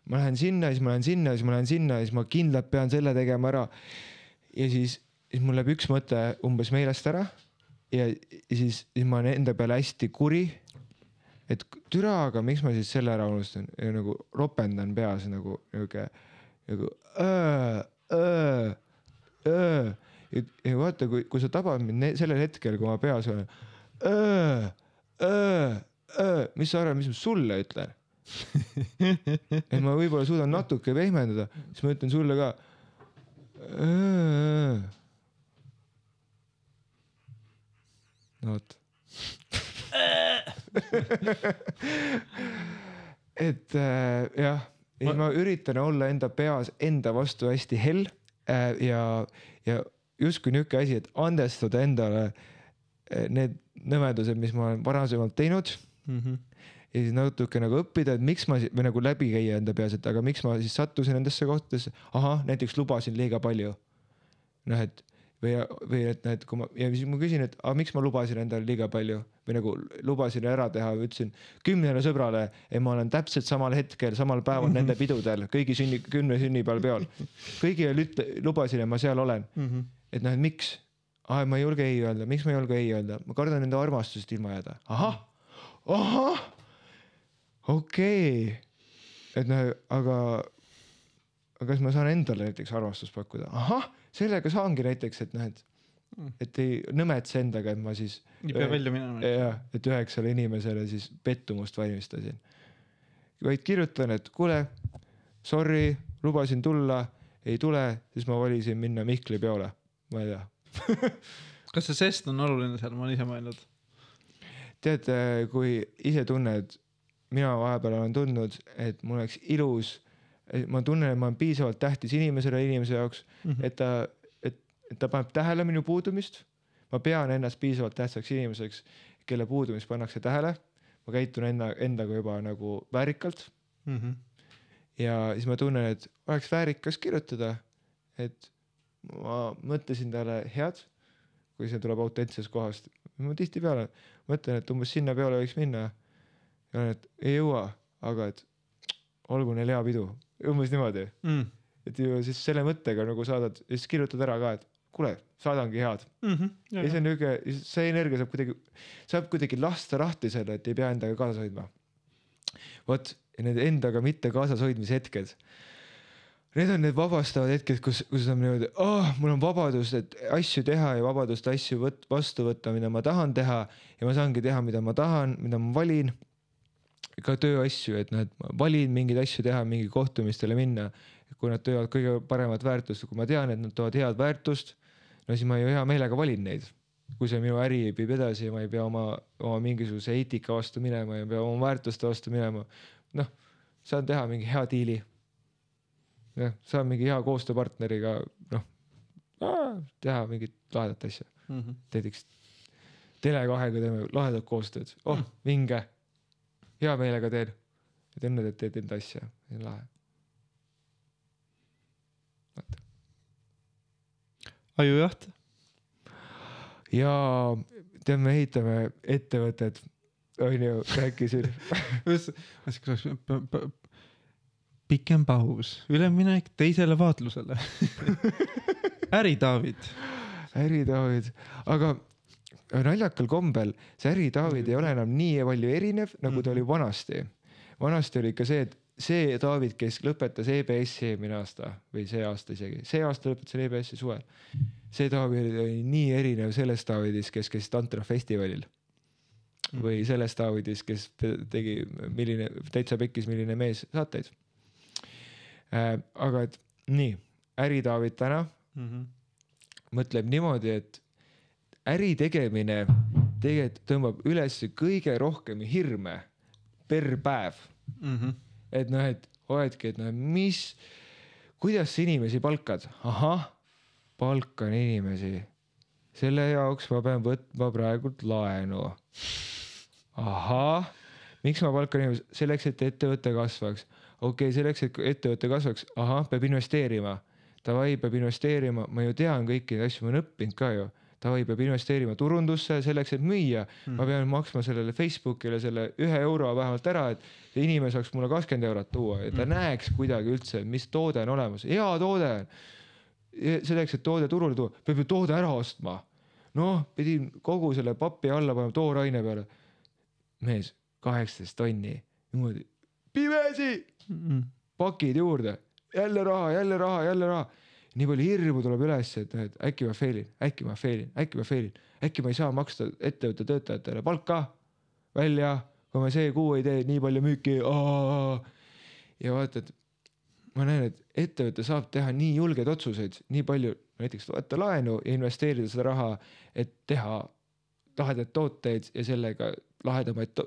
S2: ma lähen sinna, siis ma lähen sinna, siis ma lähen sinna siis ma kindlalt pean selle tegema ära. ja siis, siis mul läheb üks mõte umbes meelest ära ja, siis, siis ma olen enda peale hästi kuri. et türa, aga miks ma siis selle ära unustan ja nagu ropendan peas nagu niuke nagu öö. Ja, ja vaata, kui, kui sa tabad mind sellel hetkel, kui ma peas olen. Öö, mis sa arvad, mis ma sulle ütlen? et ma võib-olla suudan natuke pehmendada, siis ma ütlen sulle ka. no vot. Et äh, jah, ma... ma üritan olla enda peas enda vastu hästi hell äh, ja, ja justkui niuke asi, et andestada endale äh, need nõmedused, mis ma olen varasemalt teinud mm. -hmm. ja siis natuke nagu õppida, et miks ma või nagu läbi käia enda peas, et aga miks ma siis sattusin nendesse kohtadesse, ahah, näiteks lubasin liiga palju. noh, et või, või et näed, kui ma ja siis ma küsin, et aga miks ma lubasin endale liiga palju või nagu lubasin ära teha ütlesin kümnele sõbrale, et ma olen täpselt samal hetkel, samal päeval nende pidudel, kõigi sünni, kümne sünnipäeval peol. kõigile ütle, lubasin, et ma seal olen mm. -hmm. et noh, et miks? ah, ma ei julge ei öelda, miks ma ei julge ei öelda, ma kardan nende armastusest ilma jääda. ahah, ahah, okei okay.. et noh, aga, aga kas ma saan endale näiteks armastust pakkuda? ahah sellega saangi näiteks, et noh, et, mm. et ei nõmetse endaga, et ma siis.
S1: ei pea välja minema.
S2: jah, et üheksale inimesele siis pettumust valmistasin. vaid kirjutan, et kuule, sorry, lubasin tulla, ei tule, siis ma valisin minna Mihkli peole, ma ei tea
S1: kas see žest on oluline seal, ma olen ise mõelnud.
S2: tead, kui ise tunned, mina vahepeal olen tundnud, et mul oleks ilus ma tunnen, et ma olen piisavalt tähtis inimesele, inimese jaoks mm, -hmm. et ta, et, et ta paneb tähele minu puudumist. ma pean ennast piisavalt tähtsaks inimeseks, kelle puudumist pannakse tähele. ma käitun enna, endaga juba nagu väärikalt mm. -hmm. ja siis ma tunnen, et oleks väärikas kirjutada, et ma mõtlesin talle head, kui see tuleb autentsest kohast. ma tihtipeale mõtlen, et umbes sinna peale võiks minna. ja et ei jõua, aga et olgu neil hea pidu umbes niimoodi mm.. et ju siis selle mõttega nagu saadad ja siis kirjutad ära ka, et kuule, saadangi head mm. -hmm, ja, ja see on niuke, see energia saab kuidagi, saab kuidagi lasta lahti selle, et ei pea endaga kaasas hoidma. vot, ja need endaga mitte kaasas hoidmise hetked. Need on need vabastavad hetked, kus, kus on niimoodi, oh, mul on vabadus, et asju teha ja vabadust asju võt-, vastu võtta, mida ma tahan teha ja ma saangi teha, mida ma tahan, mida ma valin ka tööasju, et noh, et ma valin mingeid asju teha, mingi kohtumistele minna. kui nad toovad kõige paremat väärtust, kui ma tean, et nad toovad head väärtust, no siis ma ju hea meelega valin neid. kui see minu äri viib edasi ja ma ei pea oma, oma mingisuguse eetika vastu minema ja ei pea oma väärtuste vastu minema. noh, saan teha mingi hea diili. noh, saan mingi hea koostööpartneriga, noh, teha mingit lahedat asja mm -hmm.. näiteks Tele2-ga teeme lahedat koostööd, oh mm. vinge hea meelega teen. et enne teed, teed enda asja, see on lahe. vaata.
S1: ajujaht.
S2: ja tead, me ehitame ettevõtet, onju, rääkisin
S1: pikem paus, üleminek teisele vaatlusele äri, David.
S2: äri, David, aga naljakal kombel see äri Taavid ei ole enam nii palju erinev, nagu ta oli mhm. vanasti. vanasti oli ikka see, et see Taavid, kes lõpetas EBS-i eelmine aasta või see aasta isegi, see aasta lõpetasin EBS-i suvel. see Taavid oli nii erinev sellest Taavidist, kes käis Tantra festivalil. Mhm. või sellest Taavidist, kes tegi, milline, täitsa pekkis, milline mees saateid äh,. aga et nii, äri Taavid täna mm -hmm. mõtleb niimoodi, et äri tegemine tegelikult tõmbab üles kõige rohkem hirme per päev. Mm. -hmm. et noh, et oledki, et noh, mis, kuidas sa inimesi palkad, ahah, palkan inimesi, selle jaoks ma pean võtma praegult laenu. ahah, miks ma palkan inimesi, selleks, et ettevõte kasvaks, okei okay,, selleks, et ettevõte kasvaks, ahah, peab investeerima, davai, peab investeerima, ma ju tean kõiki neid asju, ma olen õppinud ka ju davai, peab investeerima turundusse selleks, et müüa mm.. ma pean maksma sellele Facebookile selle ühe euro vähemalt ära, et inimene saaks mulle kakskümmend eurot tuua ja ta mm. näeks kuidagi üldse, mis toode on olemas, hea toode on. selleks, et toode turule tuua, peab ju toode ära ostma. noh, pidin kogu selle papi alla panema tooraine peale. mees, kaheksateist tonni, niimoodi, pimesi mm, -mm. pakid juurde, jälle raha, jälle raha, jälle raha nii palju hirmu tuleb üles, et noh, et äkki ma fail in, äkki ma fail in, äkki ma fail in, äkki ma ei saa maksta ettevõtte töötajatele palka välja, kui me see kuu ei tee nii palju müüki. ja vaata, et ma näen, et ettevõte saab teha nii julgeid otsuseid, nii palju, näiteks võtta laenu ja investeerida seda raha, et teha lahedaid tooteid ja sellega lahedamaid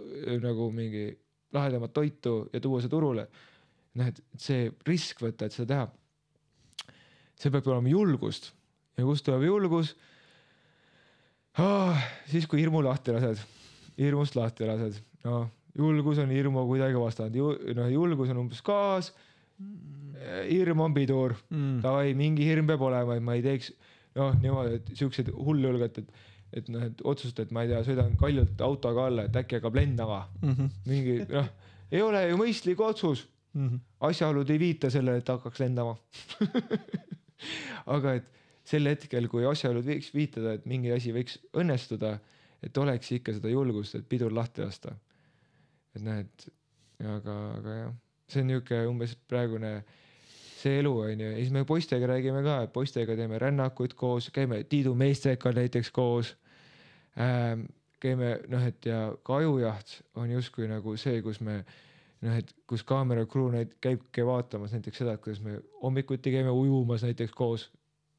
S2: nagu mingi lahedamat toitu ja tuua see turule. noh, et see risk võtta, et seda teha. See peab olema julgust ja kust tuleb julgus oh,? siis, kui hirmu lahti lased, hirmust lahti lased, noh, julgus on hirmu kuidagi vastand Ju,, noh, julgus on umbes gaas. hirm on pidur mm., davai, mingi hirm peab olema, et ma ei teeks noh, niimoodi, et siukseid hulljulget, et et noh, et otsustad, ma ei tea, sõidan kaljult autoga alla, et äkki hakkab lendama mm. -hmm. mingi noh, ei ole ju mõistlik otsus mm. -hmm. asjaolud ei viita sellele, et hakkaks lendama aga et sel hetkel, kui asjaolud võiks viitada, et mingi asi võiks õnnestuda, et oleks ikka seda julgust, et pidur lahti lasta. et näed, aga, aga jah, see on niisugune umbes praegune see elu on ju, ja siis me poistega räägime ka, et poistega teeme rännakuid koos, käime Tiidu meestega näiteks koos ähm,. käime noh, et ja ka ajujaht on justkui nagu see, kus me noh, et kus kaamera crew neid käibki vaatamas näiteks seda, et kuidas me hommikuti käime ujumas näiteks koos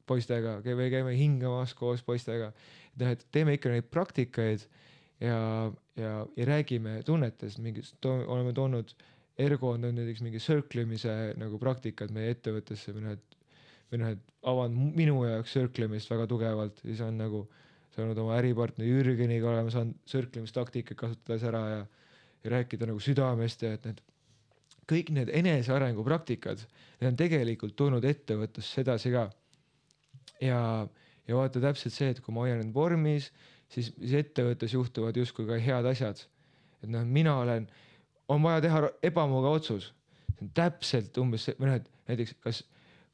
S2: poistega, käime, käime hingamas koos poistega. et noh, et teeme ikka neid praktikaid ja, ja, ja räägime tunnetest, mingist to,, oleme toonud, Ergo on toonud näiteks mingi circle imise nagu praktikat meie ettevõttesse või noh, et või noh, et avanud minu jaoks circle imist väga tugevalt, siis on nagu saanud oma äripartneri Jürgeniga olema saanud circle imistaktikat kasutades ära ja rääkida nagu südamest ja et need kõik need enesearengu praktikad, need on tegelikult toonud ettevõttesse edasi ka ja, ja vaata täpselt see, et kui ma hoian end vormis, siis, siis ettevõttes juhtuvad justkui ka head asjad. et noh, mina olen, on vaja teha ebamugav otsus. see on täpselt umbes see, või noh, et näiteks kas,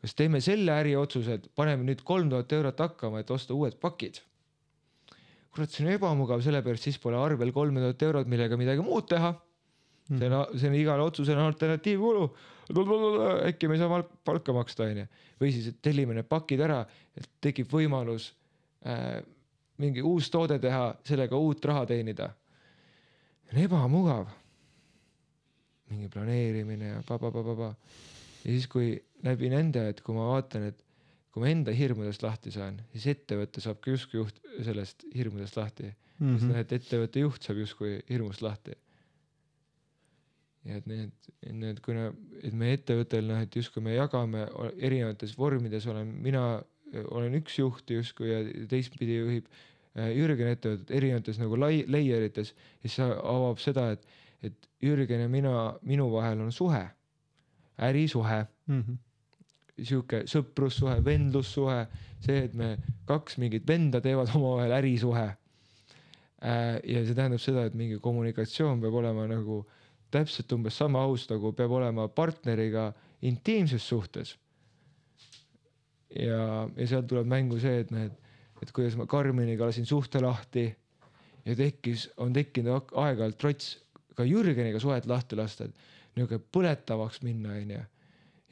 S2: kas teeme selle äriotsuse, et paneme nüüd kolm tuhat eurot hakkama, et osta uued pakid. Kurat, see on ebamugav, sellepärast siis pole arvel kolm tuhat eurot, millega midagi muud teha see on, see on igale otsusele alternatiivkulu. äkki me ei saa palka maksta, onju. või siis, et tellime need pakid ära, et tekib võimalus äh, mingi uus toode teha, sellega uut raha teenida. ebamugav. mingi planeerimine ja pa-pa-pa-pa-pa. ja siis, kui läbi nende, et kui ma vaatan, et kui ma enda hirmudest lahti saan, siis ettevõte saab ka justkui juht sellest hirmudest lahti mm. -hmm. sest noh, et ettevõtte juht saab justkui hirmust lahti ja et need, need, kuna, et meie ettevõttel noh, et justkui me jagame erinevates vormides olen mina, olen üks juht justkui ja teistpidi juhib äh, Jürgen ettevõtet erinevates nagu lai-, layer ites, siis see avab seda, et, et Jürgen ja mina, minu vahel on suhe, ärisuhe mm. -hmm sihuke sõprussuhe, vendlussuhe, see, et me kaks mingit venda teevad omavahel ärisuhe. Äh, ja see tähendab seda, et mingi kommunikatsioon peab olema nagu täpselt umbes sama aus, nagu peab olema partneriga intiimses suhtes. ja, ja sealt tuleb mängu see, et et, et kuidas ma Karmeniga lasin suhte lahti ja tekkis, on tekkinud aeg-ajalt trots ka Jürgeniga suhet lahti lasta, et niisugune põletavaks minna, onju.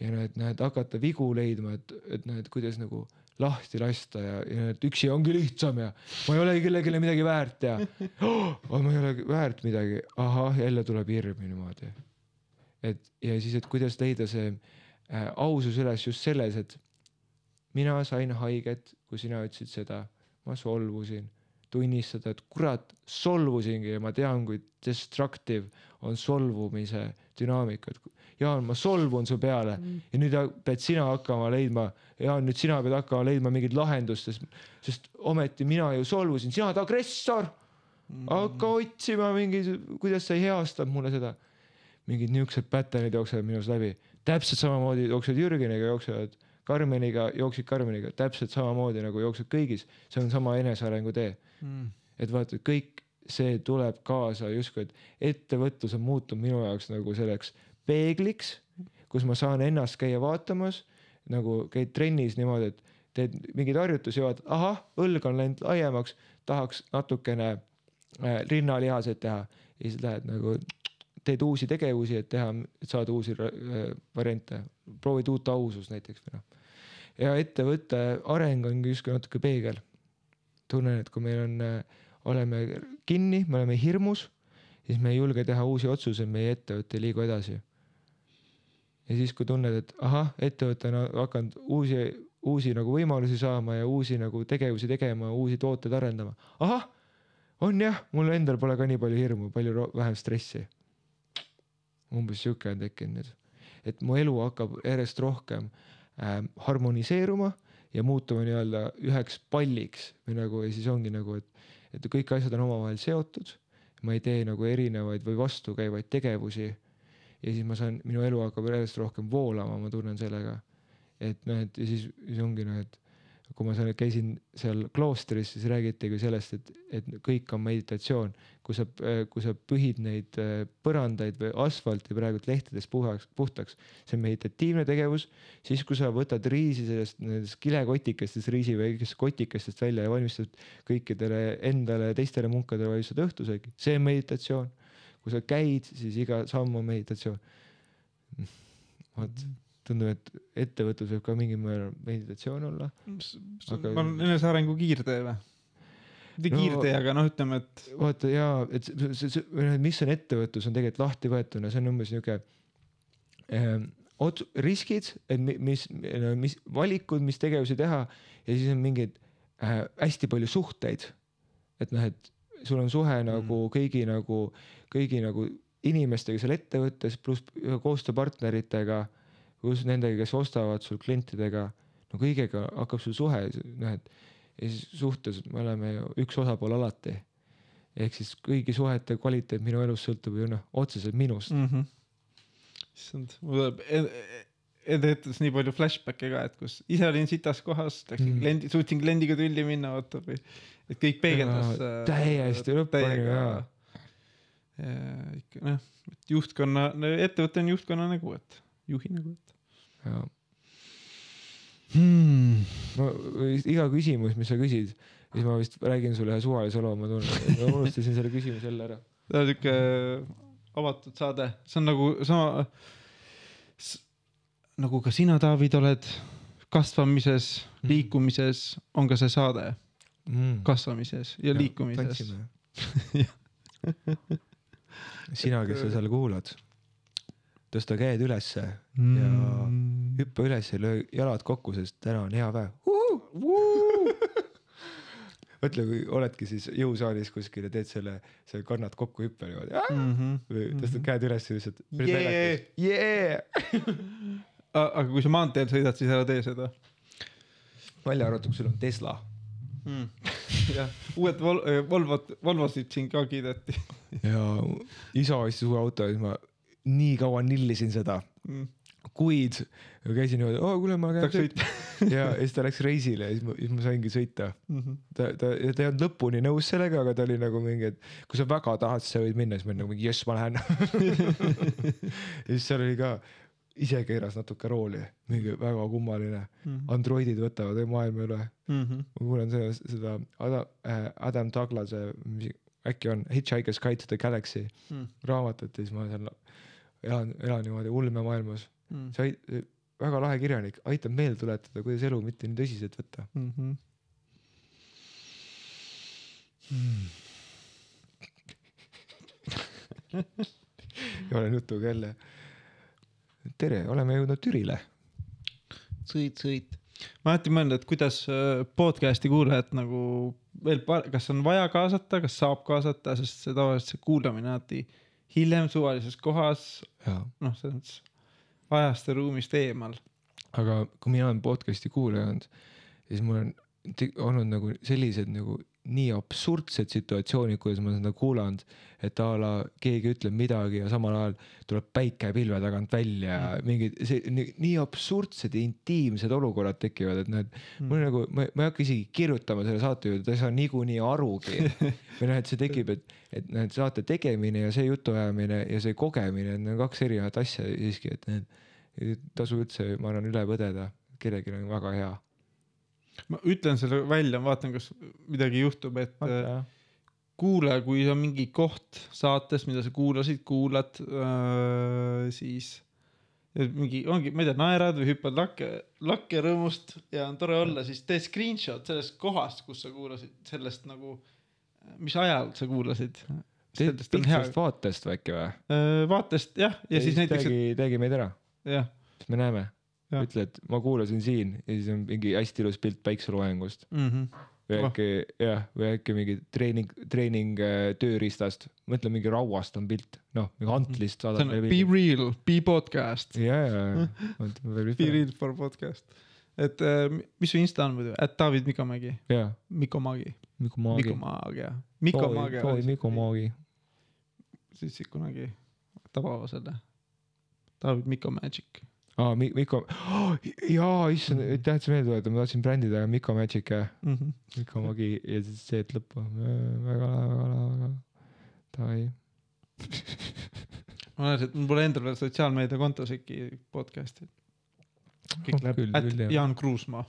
S2: Ja noh, et hakata vigu leidma, et, et et kuidas nagu lahti lasta ja, ja et üksi ongi lihtsam ja ma ei olegi kellelegi midagi väärt ja oh, ma ei ole väärt midagi, ahah, jälle tuleb hirm niimoodi. et ja siis, et kuidas leida see äh, ausus üles just selles, et mina sain haiget, kui sina ütlesid seda, ma solvusin, tunnistada, et kurat, solvusingi ja ma tean, kui destructive on solvumise dünaamika, et Jaan, ma solvun su peale mm. ja nüüd pead sina hakkama leidma, Jaan, nüüd sina pead hakkama leidma mingit lahendust, sest, sest ometi mina ju solvusin, sina oled agressor mm.. hakka otsima mingi, kuidas sa heastad mulle seda. mingid niisugused pattern'id jooksevad minust läbi, täpselt samamoodi jooksevad Jürgeniga, jooksevad Karmeniga, jooksid Karmeniga täpselt samamoodi nagu jookseb kõigis, see on sama enesearengu tee. Mm.. et vaata, kõik see tuleb kaasa justkui, et ettevõtlus on muutunud minu jaoks nagu selleks peegliks, kus ma saan ennast käia vaatamas, nagu käid trennis niimoodi, et teed mingeid harjutusi, vaatad, ahah, õlg on läinud laiemaks, tahaks natukene äh, rinnalihaseid teha. Ja siis lähed nagu teed uusi tegevusi, et teha, et saada uusi äh, variante, proovid uut ausust näiteks või noh. Ja ettevõtte areng on justkui natuke peegel. tunnen, et kui meil on äh,, oleme kinni, me oleme hirmus siis me ei julge teha uusi otsuseid, meie ettevõte ei liigu edasi. ja siis, kui tunned, et ahah, ettevõte on hakanud uusi, uusi nagu võimalusi saama ja uusi nagu tegevusi tegema, uusi tooteid arendama, ahah, on jah, mul endal pole ka nii palju hirmu, palju vähem stressi. umbes sihuke on tekkinud nüüd, et mu elu hakkab järjest rohkem harmoniseeruma ja muutuma nii-öelda üheks palliks või nagu ja siis ongi nagu, et, et kõik asjad on omavahel seotud. ma ei tee nagu erinevaid või vastukäivaid tegevusi. ja siis ma saan, minu elu hakkab järjest rohkem voolama, ma tunnen sellega. et noh, et ja siis, siis ongi noh, et kui ma seal käisin seal kloostris, siis räägitigi sellest, et, et kõik on meditatsioon, kui sa, kui sa pühid neid äh, põrandaid või asfalti praegult lehtedest puhaks, puhtaks, see on meditatiivne tegevus. siis, kui sa võtad riisi sellest, nendest kilekotikestest, riisi väikestest kotikestest välja ja valmistad kõikidele endale ja teistele munkadele valmistad õhtusöögi, see on meditatsioon. kui sa käid, siis iga samm on meditatsioon. vot tundub, et ettevõtlus võib ka mingil määral meditatsioon olla Aga-
S1: ma olen enesearengu kiirtee või? mitte
S2: No-
S1: kiirtee, aga noh, ütleme, et
S2: vaata jaa, et see, see, see, noh, mis on ettevõtlus, on tegelikult lahti võetuna, see on umbes niuke ähm, ots-, riskid, et mi- mis, mis valikud, mis tegevusi teha ja siis on mingeid äh, hästi palju suhteid. et noh, et sul on suhe nagu kõigi nagu, kõigi nagu inimestega seal ettevõttes pluss koostööpartneritega, pluss nendega, kes ostavad sul klientidega, no kõigega hakkab sul suhe, noh et ja siis suhtes me oleme ju üks osapool alati. ehk siis kõigi suhete kvaliteet minu elus sõltub ju noh, otseselt minust
S1: mm. -hmm. issand, mul tuleb e- ettevõttes nii palju flashback'e ka, et kus ise olin sitas kohas, läksin
S2: Mm.
S1: kliendi, suutsin kliendiga tülli minna, vaata või, et kõik peegeldas
S2: Jaa,
S1: äh,
S2: täiesti lõpuni,
S1: ja ikka noh, juhtkonna, ettevõte on juhtkonna nägu, et juhi nägu, et
S2: ja
S1: hmm..
S2: ma iga küsimus, mis sa küsid, siis ma vist räägin sulle ühe suvalise loo, ma tunnen, ma unustasin selle küsimuse jälle ära.
S1: ta on siuke avatud saade, see on nagu sama, nagu ka sina, David, oled kasvamises,
S2: Mhm.
S1: liikumises, on ka see saade
S2: mm.
S1: kasvamises ja, ja liikumises.
S2: sina, kes sa seal kuulad, tõsta käed ülesse,
S1: Mm.
S2: hüppa üles ja löö jalad kokku, sest täna on hea päev. mõtle, kui oledki siis jõusaalis kuskil ja teed selle, sa kannad kokku hüppe niimoodi
S1: Mm -hmm.
S2: või tõstad käed üles ja lihtsalt.
S1: Aga kui sa maanteel sõidad, siis ära tee seda
S2: välja arvatud, kui sul on Tesla.
S1: mm.. jah, uued Vol-, Volvot, Volvosid siin ka kiideti
S2: ja isa ostis uue auto ja siis ma nii kaua nillisin seda,
S1: mm..
S2: kuid käisin niimoodi, oo kuule, ma käin
S1: sõita
S2: ja siis ta läks reisile ja siis ma, siis ma saingi sõita.
S1: mm. -hmm.
S2: ta, ta, ta ei olnud lõpuni nõus sellega, aga ta oli nagu mingi, et kui sa väga tahad, siis sa võid minna, siis ma olin nagu mingi jess, ma lähen. ja siis seal oli ka, ise keeras natuke rooli, mingi väga kummaline. Androidid võtavad maailma üle.
S1: Mm -hmm.
S2: ma kuulan seda, seda Adam äh,, Adam Douglase, äkki on Hitchhiker's Guide to the Galaxy
S1: Mm.
S2: raamatut ja siis ma seal elan, elan niimoodi ulmemaailmas.
S1: Mm.
S2: see ait-, väga lahe kirjanik, aitab meelde tuletada, kuidas elu mitte nii tõsiselt võtta.
S1: Mm -hmm.
S2: ja olen jutuga jälle. tere, oleme jõudnud Türile.
S1: sõit, sõit. ma alati mõelnud, et kuidas äh, podcast'i kuulajat nagu veel, kas on vaja kaasata, kas saab kaasata, sest see tavaliselt see kuulamine alati hiljem suvalises kohas, noh, selles mõttes ajast ja ruumist eemal.
S2: aga kui mina olen podcast'i kuulaja olnud, siis mul on olnud nagu sellised nagu nii absurdsed situatsioonid, kuidas ma seda kuulanud, et a la keegi ütleb midagi ja samal ajal tuleb päike pilve tagant välja ja mingid see nii, nii absurdsed ja intiimsed olukorrad tekivad, et noh, et mul on nagu, ma, ei hakka isegi kirjutama selle saate juurde, ta ei saa niikuinii arugi. või noh, et see tekib, et, et noh, et saate tegemine ja see jutuajamine ja see kogemine, need on kaks erinevat asja siiski, et need ei tasu üldse, ma arvan, üle põdeda, kellelgi on väga hea.
S1: Ma ütlen selle välja, vaatan, kas midagi juhtub, et äh, kuule, kui on mingi koht saates, mida sa kuulasid, kuulad äh,, siis ja mingi ongi, ma ei tea, naerad või hüppad lakke, lakke rõõmust ja on tore olla, siis tee screenshot sellest kohast, kus sa kuulasid, sellest nagu, mis ajal sa kuulasid. sellest on hea
S2: vaatest või äkki või?
S1: Äh, vaatest jah, ja siis näiteks,
S2: tegi, tegi meid ära,
S1: jah
S2: siis me näeme.
S1: Jah.
S2: ütle, et ma kuulasin siin ja siis on mingi hästi ilus pilt päikseloengust
S1: mm. -hmm.
S2: või äkki jah, või äkki mingi treening, treening äh, tööriistast, mõtle mingi rauast on pilt, noh, mingi antlist
S1: see
S2: saadab
S1: on Be Real, Be Podcast,
S2: ja, ja, ja,
S1: Be Real for podcast. et äh, mis su insta on muidu, et David Mikomägi,
S2: ja,
S1: Miko Maagi,
S2: Miku Maagi.
S1: Miko Maagia, Miko Maagia.
S2: Boy Miku Maagi.
S1: siis kunagi tabava selle. David Miko
S2: Aa, Miku, jaa, issand, aitäh, et sa meelde tuletad, ma tahtsin brändida Miku Magic
S1: Mm -hmm.
S2: Miku Magi ja siis see, et lõppu, väga lahe, väga lahe, väga lahe. Davai.
S1: ma näen, et mul pole endal veel sotsiaalmeediakontos äkki podcast'i. kõik
S2: Oh,
S1: läheb
S2: küll, jah.
S1: Jaan Kruusmaa.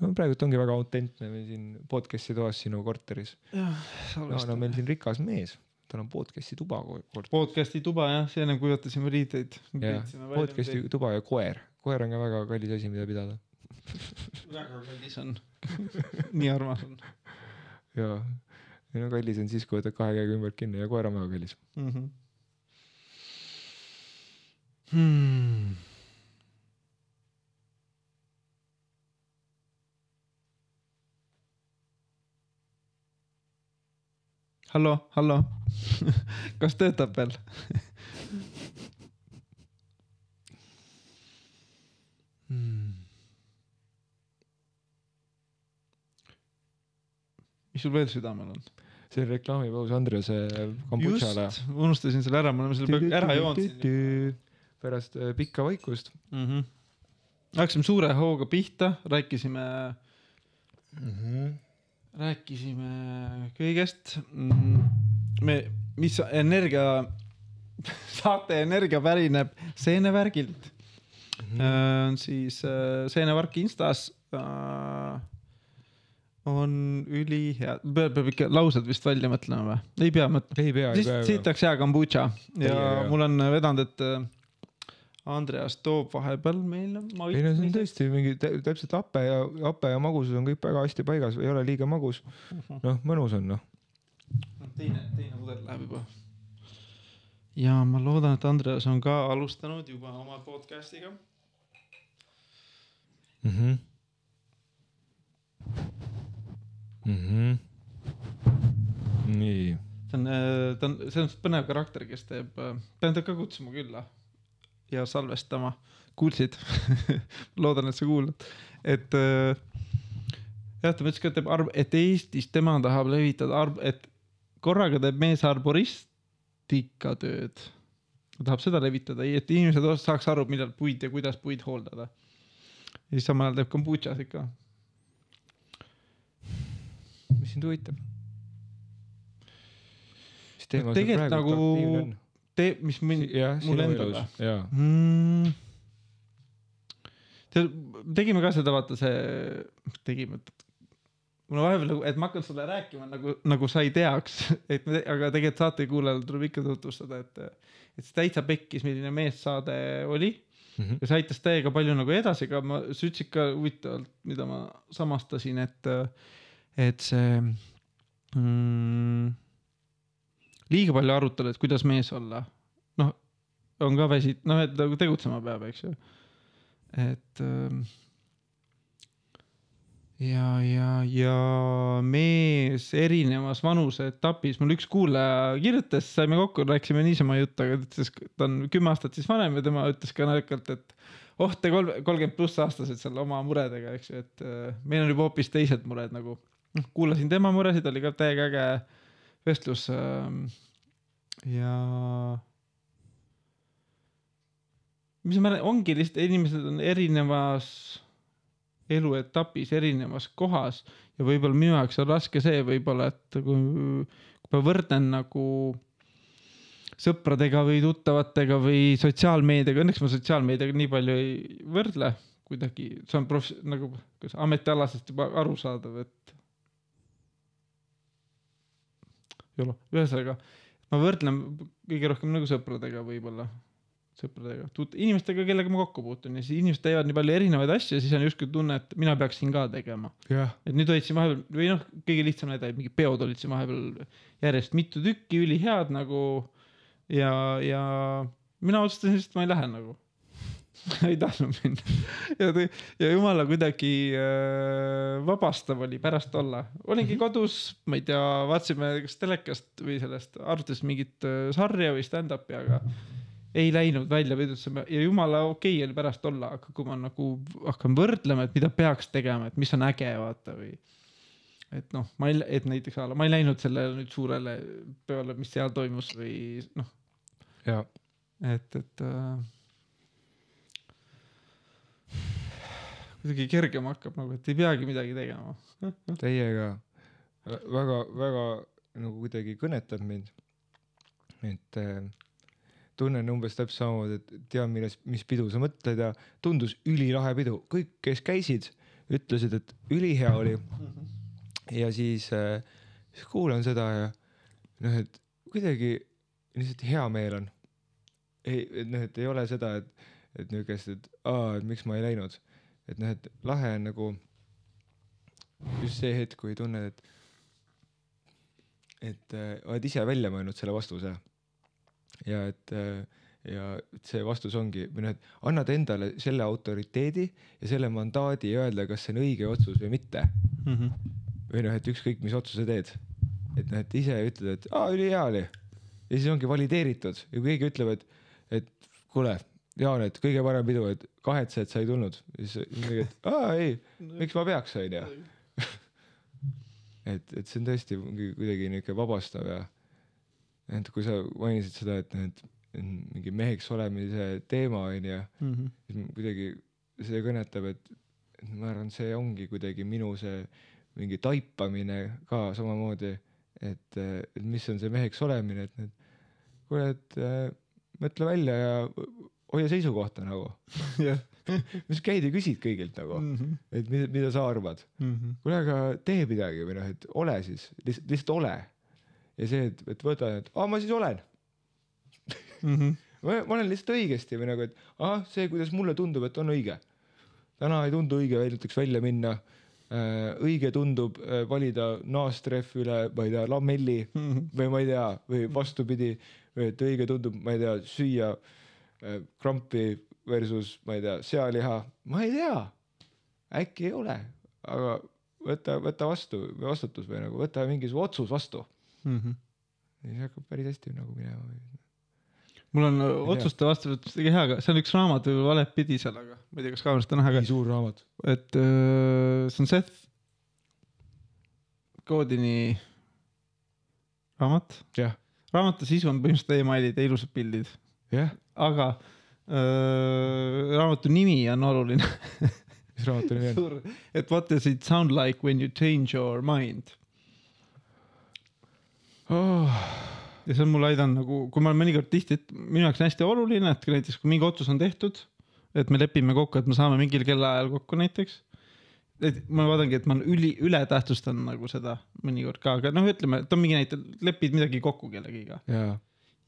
S2: no praegult ongi väga autentne meil siin podcast'i toas sinu korteris. Jaan on meil siin rikas mees, tal on podcast'i tuba korteris.
S1: podcast'i tuba jah, see ennem kuivatasime riideid.
S2: podcast'i tuba ja koer, koer on ka väga kallis asi, mida pidada.
S1: väga kallis on. nii armas on
S2: jaa, ei no kallis on siis, kui võtad kahe käega ümbert kinni ja koer on väga kallis.
S1: mm. -hmm. Hmm. hallo, hallo, kas töötab veel? Hmm. mis sul veel südamel on?
S2: see reklaamipaus Andrese kombutšale.
S1: unustasin selle ära, me oleme selle peaaegu ära joonud siin.
S2: pärast äh, pikka vaikust
S1: mm. -hmm. hakkasime suure hooga pihta, rääkisime,
S2: mm. -hmm.
S1: Rääkisime kõigest mm,. me, mis energia, saate energia pärineb seenevärgilt mm. -hmm. siis äh, seenevark Instas äh, on ülihea, peab ikka laused vist välja mõtlema või? ei pea mõtlema.
S2: ei pea, ei pea.
S1: siit oleks hea kombutša ja mul on vedanud, et Andreas toob vahepeal meile.
S2: ei no see on tõesti mingi tä- täpselt hape ja hape ja magusus on kõik väga hästi paigas, ei ole liiga magus. noh, mõnus on noh.
S1: teine, teine pudel läheb juba. ja ma loodan, et Andreas on ka alustanud juba oma podcast'iga.
S2: mhmh. mhmh. nii.
S1: ta on, ta on selles mõttes põnev karakter, kes teeb, pean ta ka kutsuma külla ja salvestama. kuulsid? loodan, et sa kuulad, et äh, jah, ta ütles ka, et teeb arv, et Eestis tema tahab levitada arv, et korraga teeb mees arboristikatööd. ta tahab seda levitada, et inimesed saaks aru, millal puid ja kuidas puid hooldada. ja siis samal ajal teeb kombutšas ikka.
S2: mis sind huvitab?
S1: tegelikult nagu
S2: aktiivne on?
S1: tee, mis mind, mul endal või?,
S2: jaa.
S1: mm.. tead, tegime ka seda, vaata see, tegime, mul on vahepeal nagu, et ma hakkan sulle rääkima nagu, nagu sa ei teaks, et me, aga tegelikult saatekuulajale tuleb ikka tutvustada, et, et see täitsa pekkis, milline meessaade oli
S2: Mhm.
S1: ja see aitas täiega palju nagu edasi, aga ma, sa ütlesid ka huvitavalt, mida ma samastasin, et, et see mm, liiga palju arutad, et kuidas mees olla. noh, on ka väsit-, noh, et nagu tegutsema peab, eks ju. et ähm, ja, ja, ja mees erinevas vanuseetapis, mul üks kuulaja kirjutas, saime kokku, rääkisime niisama juttu, aga ta ütles, ta on kümme aastat siis vanem ja tema ütles ka naljakalt, et oh, te kolm, kolmkümmend pluss aastased seal oma muredega, eks ju, et äh, meil on juba hoopis teised mured nagu. noh, kuulasin tema muresid, oli ka täiega äge vestlus ähm, ja mis ma, ongi lihtsalt inimesed on erinevas eluetapis erinevas kohas ja võib-olla minu jaoks on raske see võib-olla, et kui, kui ma võrdlen nagu sõpradega või tuttavatega või sotsiaalmeediaga, õnneks ma sotsiaalmeediaga nii palju ei võrdle kuidagi, see on prof-, nagu kas ametialasest juba arusaadav, et. ühesõnaga, ma võrdlen kõige rohkem nagu sõpradega võib-olla sõpradega, inimestega, kellega ma kokku puutun ja siis inimesed teevad nii palju erinevaid asju ja siis on justkui tunne, et mina peaksin ka tegema.
S2: jah,
S1: et nüüd olid siin vahepeal või noh, kõige lihtsam näide, mingid peod olid siin vahepeal järjest mitu tükki, ülihead nagu ja, ja mina otsustasin lihtsalt, ma ei lähe nagu. ei tahtnud minna ja, ja jumala kuidagi äh, vabastav oli pärast olla, olingi kodus, ma ei tea, vaatasime kas telekast või sellest, arutasime mingit äh, sarja või stand-up'i, aga ei läinud välja, pidurdsime ja jumala okei okay oli pärast olla, aga kui ma nagu hakkan võrdlema, et mida peaks tegema, et mis on äge, vaata või. et noh, ma ei, et näiteks a la ma ei läinud sellele nüüd suurele peole, mis seal toimus või noh,
S2: ja
S1: et, et äh,. Kuidagi kergem hakkab nagu, et ei peagi midagi tegema.
S2: täiega väga-väga nagu kuidagi kõnetab mind. et äh, tunnen umbes täpselt samamoodi, et tean, millest, mis pidu sa mõtled ja tundus ülilahe pidu, kõik, kes käisid, ütlesid, et ülihea oli. ja siis äh,, siis kuulan seda ja noh, et kuidagi lihtsalt hea meel on. ei, noh, et ei ole seda, et, et niukest, et aa, et miks ma ei läinud. Et noh, et lahe on nagu just see hetk, kui tunned, et et äh, oled ise välja mõelnud selle vastuse. Ja et äh, ja see vastus ongi või noh, et annad endale selle autoriteedi ja selle mandaadi öelda, kas see on õige otsus või mitte. Või noh, et ükskõik, mis otsuse teed, et noh, et ise ütled, et aa, ülihea oli. Ja siis ongi valideeritud. Ja kui keegi ütleb, et, et kuule, Jaan, et kõige parem pidu, et kahetse, et sa ei tulnud, siis mingi, et aa ei, miks ma peaks, onju. et, et see on tõesti kuidagi niuke vabastav ja et kui sa mainisid seda, et noh, et et mingi meheks olemise teema onju, siis m- kuidagi see kõnetab, et et ma arvan, see ongi kuidagi minu see mingi taipamine ka samamoodi, et, et mis on see meheks olemine, et need, kuule, et äh, mõtle välja ja hoia seisukohta nagu.
S1: jah.
S2: mis käid ja küsid kõigilt nagu, et mida, mida sa arvad. kuule, aga tee midagi või noh, et ole siis, lihtsalt, lihtsalt ole. ja see, et, et võta, et aa, ma siis olen. ma, ma olen lihtsalt õigesti või nagu, et ahah, see, kuidas mulle tundub, et on õige. täna ei tundu õige näiteks välja minna. õige tundub äh, valida naastrehv üle, ma ei tea, lammelli või ma ei tea, või vastupidi, et õige tundub, ma ei tea, süüa äh, krampi versus, ma ei tea, sealiha, ma ei tea. äkki ei ole, aga võta, võta vastu vastutus või nagu võta mingisugune otsus vastu. ja siis hakkab päris hästi nagu minema.
S1: mul on äh, otsuste vastuvõtmist väga hea, aga see on üks raamat võib-olla valet pidi seal, aga ma ei tea, kas kaamerast on näha
S2: nii, suur raamat.
S1: et öö, see on Seth Godini raamat.
S2: jah,
S1: raamatu sisu on põhimõtteliselt emailid ja ilusad pildid,
S2: jah,
S1: aga öö, raamatu nimi on oluline.
S2: mis raamatu nimi on?
S1: et what does it sound like when you change your mind
S2: Oh,
S1: ja see on mulle aidanud nagu, kui ma olen mõnikord tihti, et minu jaoks on hästi oluline, et näiteks kui mingi otsus on tehtud, et me lepime kokku, et me saame mingil kellaajal kokku näiteks. et ma vaadangi, et ma üli, ületähtsustan nagu seda mõnikord ka, aga noh, ütleme, et on mingi näite, lepid midagi kokku kellegiga
S2: jaa,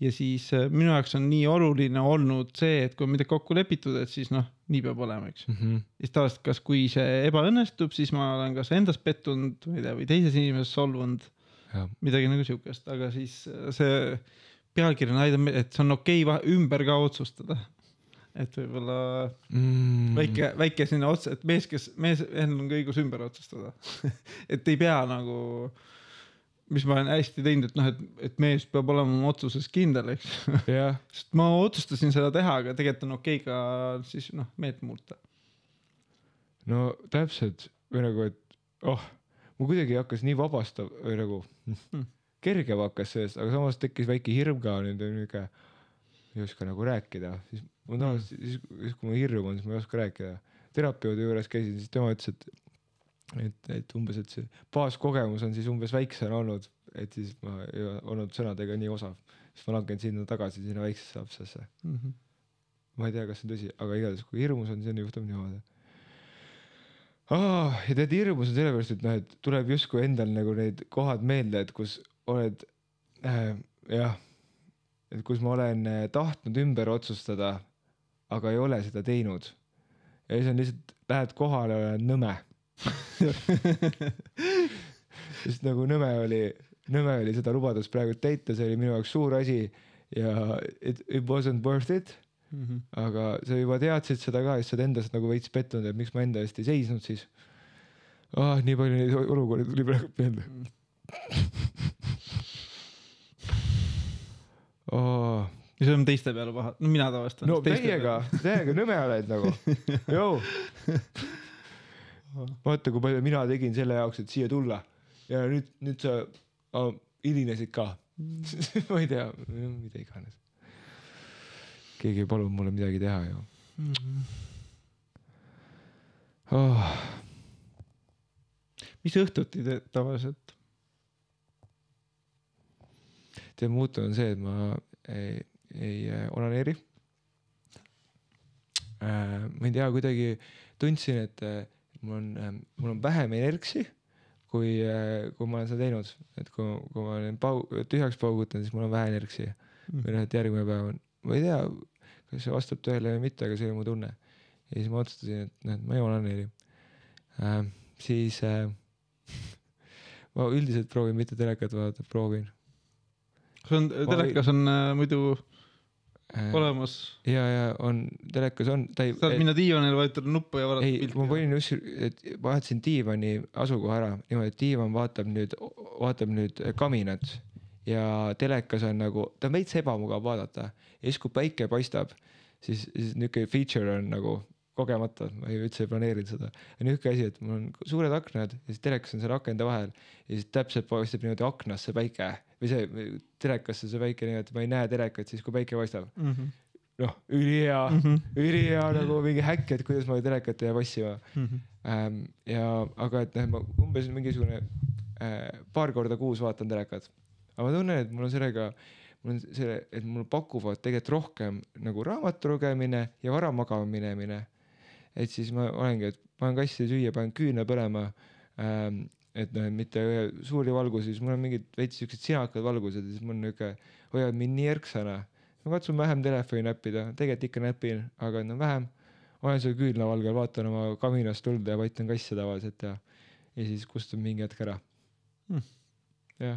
S1: ja siis äh, minu jaoks on nii oluline olnud see, et kui on midagi kokku lepitud, et siis noh, nii peab olema, eks.
S2: Mhm.
S1: ja siis tavaliselt, kas, kui see ebaõnnestub, siis ma olen kas endas pettunud, ma ei tea, või teises inimeses solvunud midagi nagu siukest, aga siis äh, see pealkiri näitab, et see on okei okay ümber ka otsustada. et võib-olla
S2: mm.
S1: väike, väike sinna otsa, et mees, kes, mees, mehel on ka õigus ümber otsustada. et ei pea nagu, mis ma olen hästi teinud, et noh, et, et mees peab olema oma otsuses kindel, eks.
S2: jah,
S1: sest ma otsustasin seda teha, aga tegelikult on okei okay ka siis noh, meelt muuta.
S2: no täpselt või nagu, et oh, mul kuidagi hakkas nii vabastav või nagu
S1: Hmm.
S2: kergem hakkas sellest, aga samas tekkis väike hirm ka nüüd niuke, ei oska nagu rääkida, siis ma
S1: Hmm.
S2: tavaliselt siis, siis kui mul hirm on, siis ma ei oska rääkida. terapeudi juures käisin, siis tema ütles, et et, et umbes, et see baaskogemus on siis umbes väiksena olnud, et siis ma ei olnud sõnadega nii osav, siis ma langen sinna tagasi sinna väiksesse lapsesse.
S1: Mhm.
S2: ma ei tea, kas see on tõsi, aga igatahes kui hirmus on, siis on juhtub niimoodi ah,. ja tead, hirmus on sellepärast, et noh, et tuleb justkui endal nagu need kohad meelde, et kus oled äh, jah, et kus ma olen äh, tahtnud ümber otsustada, aga ei ole seda teinud. ja siis on lihtsalt, lähed kohale, oled nõme sest nagu nõme oli, nõme oli seda lubadust praegu täita, see oli minu jaoks suur asi ja it, it wasn't worth it
S1: mm. -hmm.
S2: aga sa juba teadsid seda ka siis sa oled endas nagu veits pettunud, et miks ma enda eest ei seisnud siis ah,. nii palju neid olukordi tuli praegu meelde oh
S1: ja see on teiste peale paha, no mina tavaliselt.
S2: no täiega, täiega nõme oled nagu, joo. vaata, kui palju mina tegin selle jaoks, et siia tulla ja nüüd, nüüd sa oh, hilinesid ka ma ei tea, mida iganes. keegi ei palunud mulle midagi teha ju oh..
S1: mis õhtuti teed tavaliselt?
S2: tead, muutunud on see, et ma ei, ei äh, onaneeri äh,. ma ei tea, kuidagi tundsin, et äh, mul on äh,, mul on vähem energsi, kui äh,, kui ma olen seda teinud, et kui, kui ma olen pau-, tühjaks paugutanud, siis mul on vähe energsi mm. või noh, et järgmine päev on, ma ei tea, kas see vastab tõele või mitte, aga see oli mu tunne. ja siis ma otsustasin, et noh, et ma ei onaneeri äh,. siis äh, ma üldiselt proovin mitte telekat vaadata, proovin
S1: see on, telekas on äh, muidu olemas.
S2: ja, ja on, telekas on, ta ei.
S1: saad minna diivanile, vajutada nuppu ja vaadata
S2: ei, ma panin just, et vahetasin diivani asukoha ära niimoodi, et diivan vaatab nüüd, vaatab nüüd kaminat ja telekas on nagu, ta on veits ebamugav vaadata ja siis, kui päike paistab, siis, siis niisugune feature on nagu kogemata, ma ei üldse ei planeerinud seda. ja niisugune asi, et mul on suured aknad ja siis telekas on seal akende vahel ja siis täpselt paistab niimoodi aknasse päike või see telekasse see päike niimoodi, ma ei näe telekat siis, kui päike paistab
S1: mm. -hmm.
S2: noh, ülihea mm. -hmm. ülihea nagu mingi häkk, et kuidas ma telekat ei jää passima
S1: mm. -hmm.
S2: ähm, ja, aga et noh, ma umbes mingisugune äh, paar korda kuus vaatan telekat. aga ma tunnen, et mul on sellega, mul on selle, et mul pakuvad tegelikult rohkem nagu raamatu lugemine ja vara magama minemine. Et siis ma olengi, et panen kassi süüa, panen küünla põlema ähm, et noh, et mitte suuri valgusi, siis mul on mingid veits siuksed sinakad valgused ja siis mul on niuke, hoiavad mind nii erksana. ma katsun vähem telefoni näppida, tegelikult ikka näpin, aga no vähem. olen seal küünlavalgel, vaatan oma kaminast tuld ja vaitan kasse tavaliselt ja, ja siis kustun mingi hetk ära
S1: Hmm.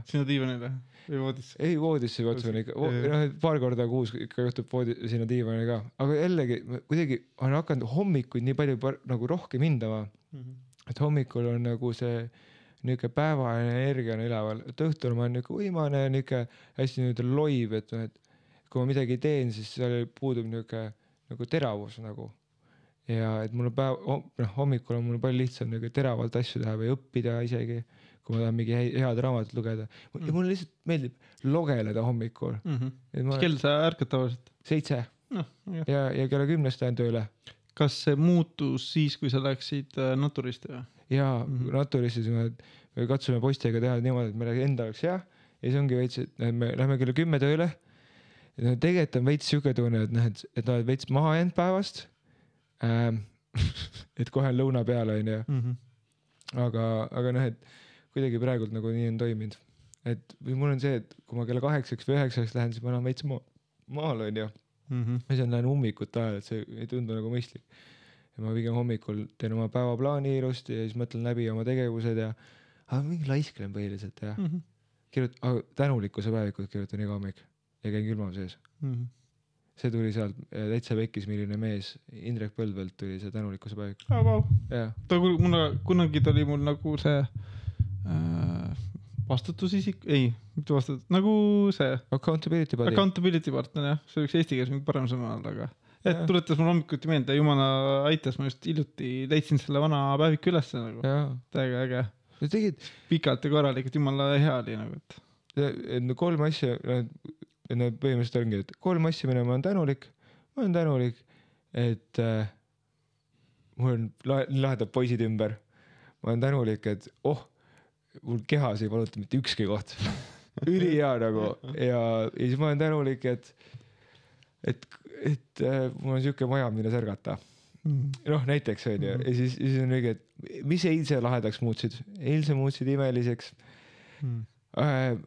S1: Sinna diivanile või voodisse?
S2: ei voodisse katsun ikka, noh, paar korda kuus ikka juhtub voodi sinna diivanile ka, aga jällegi kuidagi olen hakanud hommikuid nii palju par, nagu rohkem hindama.
S1: Mm -hmm.
S2: et hommikul on nagu see niuke päevaline energia on üleval, et õhtul ma olen niuke uimane, niuke hästi nii-öelda loiv, et noh, et kui ma midagi teen, siis seal puudub niuke nagu teravus nagu. ja et mul on päev, noh hommikul on mul palju lihtsam nagu teravalt asju teha või õppida isegi, kui ma tahan mingi head raamatut lugeda. ja
S1: Mm.
S2: mulle lihtsalt meeldib logeleda hommikul,
S1: Mm -hmm.
S2: ma
S1: kell sa ärkad tavaliselt?
S2: seitse
S1: noh,
S2: ja, ja kella kümnest lähen tööle
S1: kas see muutus siis, kui sa läksid äh, Naturisti või?
S2: ja
S1: Mhm.
S2: Naturis siis me, me katsume poistega teha niimoodi, et meil enda oleks hea ja siis ongi veits, et me lähme kell kümme tööle. ja no tegelikult on veits siuke tunne, et noh, et, et oled veits maha jäänud päevast ähm. et kohe on lõuna peal, onju,
S1: mm? -hmm.
S2: aga, aga noh, et kuidagi praegult nagu nii on toiminud. et või mul on see, et kui ma kella kaheksaks või üheksaks lähen, siis ma enam veits maa, maal onju
S1: Mm -hmm.
S2: ma siis lähen ummikute ajal, et see ei tundu nagu mõistlik. ja ma pigem hommikul teen oma päevaplaani ilusti ja siis mõtlen läbi oma tegevused ja, aga mingi laisklen põhiliselt ja
S1: Mm -hmm.
S2: kirjutan, tänulikkuse päevikut kirjutan iga hommik ja käin külma sees.
S1: Mm -hmm.
S2: see tuli sealt täitsa pekkis, milline mees, Indrek Põldvelt tuli see tänulikkuse päevik,
S1: oh, wow.
S2: jah.
S1: ta mul kunagi ta oli mul nagu see vastutusisik, ei, mitte vastutus, nagu see
S2: Accountability body.
S1: accountability partner jah, see oleks eesti keeles mingi parem sõna olnud, aga et tuletas mulle hommikuti meelde, jumala aitas, ma just hiljuti leidsin selle vana päeviku ülesse nagu, täiega äge,
S2: ja tegelikult
S1: pikalt ja korralikult, jumala hea oli nagu, et
S2: et no kolm asja, no põhimõtteliselt ongi, et kolm asja, millele ma olen tänulik. ma olen tänulik, et äh, mul on la- lahedad poisid ümber. ma olen tänulik, et oh, mul kehas ei valuta mitte ükski koht. ülihea nagu ja, ja siis ma olen tänulik, et, et, et äh, mul on siuke maja, milles ärgata
S1: mm.
S2: noh, näiteks onju
S1: Mhm.
S2: ja siis, siis on õige, et mis eilse lahedaks muutsid, eilse muutsid imeliseks
S1: Mm.
S2: äh,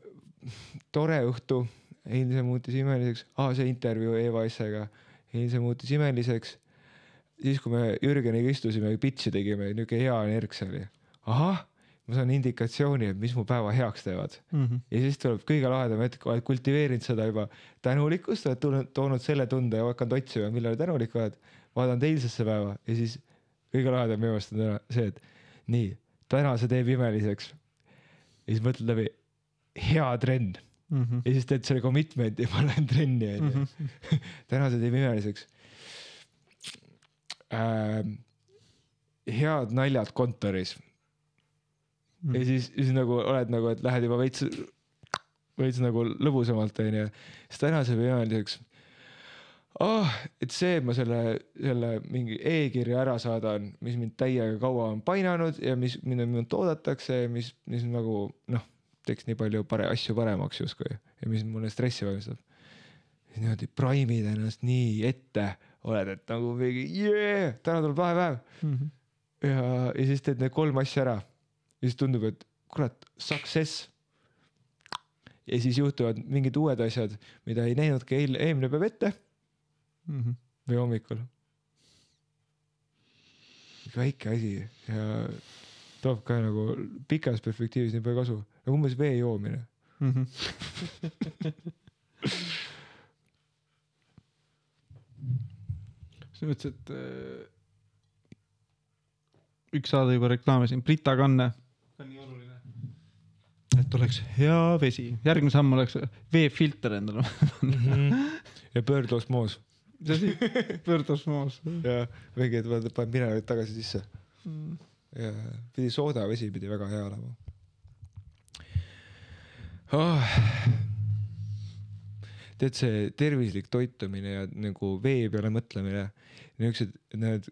S2: tore õhtu eilse muutis imeliseks, aa see intervjuu Eva Essega, eilse muutis imeliseks. siis, kui me Jürgeniga istusime ja pitch'i tegime, niuke hea energ see oli. ahah, ma saan indikatsiooni, et mis mu päeva heaks teevad
S1: mm. -hmm.
S2: ja siis tuleb kõige lahedam hetk, oled kultiveerinud seda juba tänulikkust, oled tulnud, toonud selle tunde ja hakanud otsima, millele tänulik oled. vaadanud eilsesse päeva ja siis kõige lahedam minu meelest on täna see, et nii, täna see teeb imeliseks. ja siis mõtled läbi, hea trenn
S1: Mm -hmm.
S2: ja siis teed selle commitment'i ja ma lähen trenni onju
S1: -hmm.
S2: täna see teeb imeliseks ähm,. head naljad kontoris ja siis, siis nagu oled nagu, et lähed juba veits, veits nagu lõbusamalt onju. siis täna see peab imeliseks oh,. et see, et ma selle, selle mingi e-kirja ära saadan, mis mind täiega kaua on painanud ja mis, mida minult oodatakse ja mis, mis nagu noh, teeks nii palju pare-, asju paremaks justkui ja mis mulle stressi valmistab. siis niimoodi praimid ennast nii ette, oled, et nagu mingi jee, täna tuleb lahe päev
S1: Mm -hmm.
S2: ja, ja siis teed need kolm asja ära. Ja siis tundub, et kurat, success. ja siis juhtuvad mingid uued asjad, mida ei näinudki eile, eelmine päev ette
S1: Mm -hmm.
S2: või hommikul. väike asi ja toob ka nagu pikas perspektiivis nii palju kasu, nagu umbes vee joomine.
S1: Mm -hmm. selles mõttes, et äh, üks saade juba reklaamisin, Brita kanne. See on nii oluline. et oleks hea vesi, järgmine samm oleks veefilter endale.
S2: ja pöördosmoos
S1: mis asi? pöördosmoos.
S2: ja mingi, et vaata, paned mineraalid tagasi sisse ja pidi soodavesi pidi väga hea olema oh.. tead, see tervislik toitumine ja nagu vee peale mõtlemine, niisugused, need,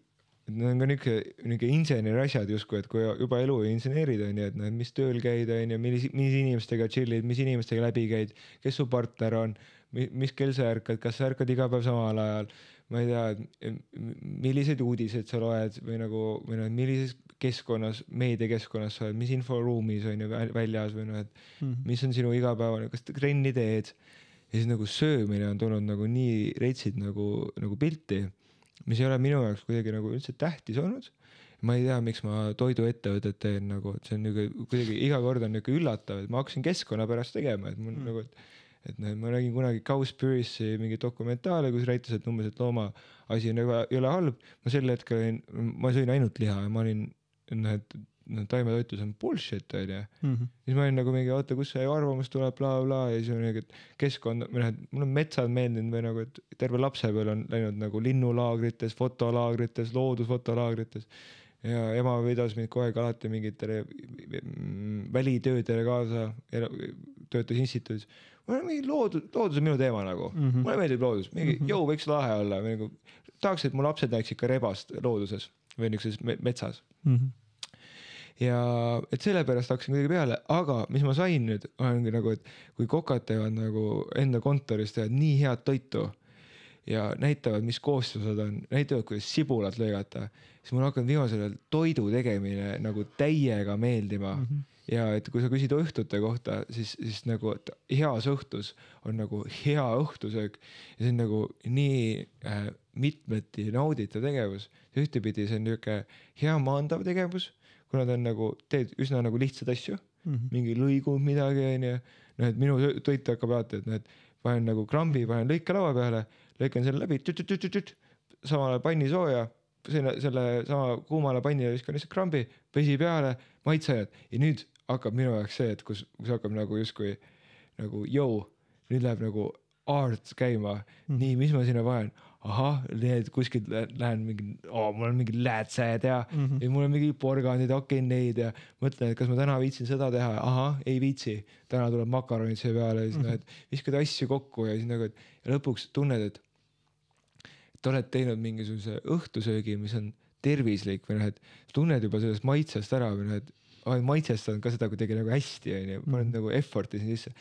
S2: need on ka niuke, niuke inseneri asjad justkui, et kui juba elu inseneerid onju, et noh, mis tööl käid onju, millise, mis inimestega chill'id, mis inimestega läbi käid, kes su partner on, mis kell sa ärkad, kas sa ärkad iga päev samal ajal, ma ei tea, milliseid uudiseid sa loed või nagu, või noh, millises keskkonnas, meediakeskkonnas sa oled, mis inforuumis on ju väl- väljas või noh, et mis on sinu igapäevane, kas trenni teed? Ja siis nagu söömine on tulnud nagu nii retsid nagu, nagu pilti, mis ei ole minu jaoks kuidagi nagu üldse tähtis olnud. ma ei tea, miks ma toiduettevõtet teen nagu, et see on nagu kuidagi iga kord on niuke üllatav, et ma hakkasin keskkonna pärast tegema, et mul
S1: Mm.
S2: nagu, et et noh, ma nägin kunagi Cowspiracy mingi dokumentaale, kus rääkis, et umbes, et looma asi on juba, ei ole halb. ma sel hetkel olin, ma sõin ainult liha ja ma olin, noh, et taimetoitlus on bullshit onju. siis ma olin nagu mingi, oota, kust see arvamus tuleb bla,, blablabla ja siis oli nagu, et keskkond või noh, et mulle on metsad meeldinud või nagu, et terve lapsepõlv on läinud nagu linnulaagrites, fotolaagrites, loodusfotolaagrites. ja ema vedas mind kogu aeg alati mingitele mm, välitöödele kaasa, töötas instituudis. ma olen mingi loodus, loodus on minu teema nagu mm, -hmm. mulle meeldib loodus, mingi mm -hmm. jõu võiks lahe olla nagu tahaks, et mu lapsed näeksid ka rebast looduses või niisuguses me metsas ja et sellepärast hakkasin kuidagi peale, aga mis ma sain nüüd, ongi nagu, et kui kokad teevad nagu enda kontoris teevad nii head toitu ja näitavad, mis koostised on, näitavad, kuidas sibulat lõigata, siis mul on hakanud viimasel ajal toidu tegemine nagu täiega meeldima mm. -hmm ja et kui sa küsid õhtute kohta, siis, siis nagu et heas õhtus on nagu hea õhtusöök ja see on nagu nii äh, mitmeti nauditav tegevus. ühtepidi see on niisugune hea maandav tegevus, kuna ta on nagu, teed üsna nagu lihtsaid asju. Mm, -hmm. mingi lõigud midagi onju. noh, et minu toit hakkab alati, et noh, et panen nagu krambi, panen lõikelaua peale, lõikan selle läbi, samal ajal panni sooja, selle, selle sama kuumale pannile viskan lihtsalt krambi, vesi peale, maitseained ja nüüd hakkab minu jaoks see, et kus, kus hakkab nagu justkui nagu jõu, nüüd läheb nagu art käima. Mm, nii, mis ma sinna panen, ahah, need kuskilt lä- lähen mingi oh,, mul on mingid läätsed ja mm. -hmm. ja mul on mingi porgandid, okenneid ja mõtlen, et kas ma täna viitsin seda teha, ahah, ei viitsi. täna tuleb makaronid siia peale ja siis mm -hmm. noh, et viskad asju kokku ja siis nagu, et ja lõpuks tunned, et et oled teinud mingisuguse õhtusöögi, mis on tervislik või noh, et tunned juba sellest maitsest ära või noh, et olen maitsestanud ka seda kuidagi nagu hästi onju, paned
S1: Mhm.
S2: nagu effort'i sinna sisse.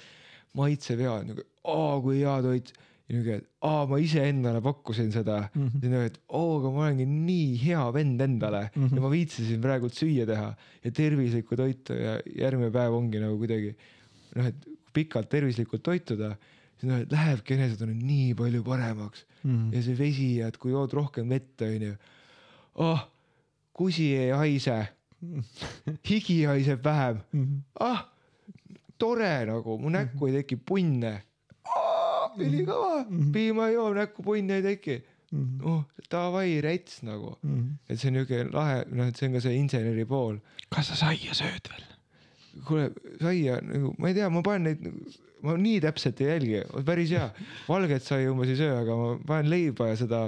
S2: maitseb hea, nagu aa kui hea toit ja niuke, et aa ma iseendale pakkusin seda mm. -hmm. ja nagu, et oo, aga ma olengi nii hea vend endale mm. -hmm. ja ma viitsisin praegult süüa teha ja tervislikku toitu ja järgmine päev ongi nagu kuidagi noh, et pikalt tervislikult toituda, siis noh, et lähebki enesetunne nii palju paremaks
S1: Mhm.
S2: ja see vesi ja et kui jood rohkem vett, onju. oh, kusi ei haise, higi haiseb vähem,
S1: Mhm.
S2: ah, tore nagu, mu näkku ei teki punne. ülikõva, piima ei joo, näkku punne ei teki. oh, davai, rets nagu, et see on niuke lahe, noh, et see on ka see inseneri pool.
S1: kas sa saia sööd veel?
S2: kuule, saia nagu, ma ei tea, ma panen neid, ma nii täpselt ei jälgi, päris hea. valget saia umbes ei söö, aga ma panen leiba ja seda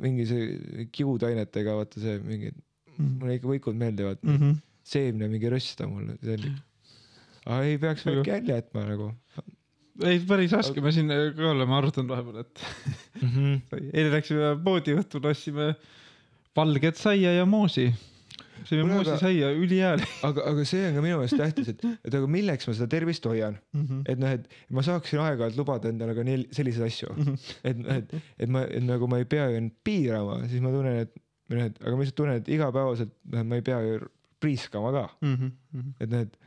S2: mingi see kiudainetega, vaata see mingi, mulle ikka võikud meeldivad,
S1: Mhm.
S2: seemne mingi rösta mulle, see on. aga ei peaks väike välja jätma nagu
S1: ei, päris raske, me siin ka oleme arutanud vahepeal, et
S2: mm. -hmm.
S1: eile läksime poodi õhtul, ostsime valget saia ja moosi. sõime
S2: Kuule,
S1: moosi saia, ülihea oli.
S2: aga, aga see on ka minu meelest tähtis, et, et aga milleks ma seda tervist hoian, et noh, et ma saaksin aeg-ajalt lubada endale ka nii selliseid asju, et noh, et, et ma, et nagu ma ei pea ju end piirama, siis ma tunnen, et või noh, et aga ma lihtsalt tunnen, et igapäevaselt noh, ma ei pea ju priiskama ka, et noh, et,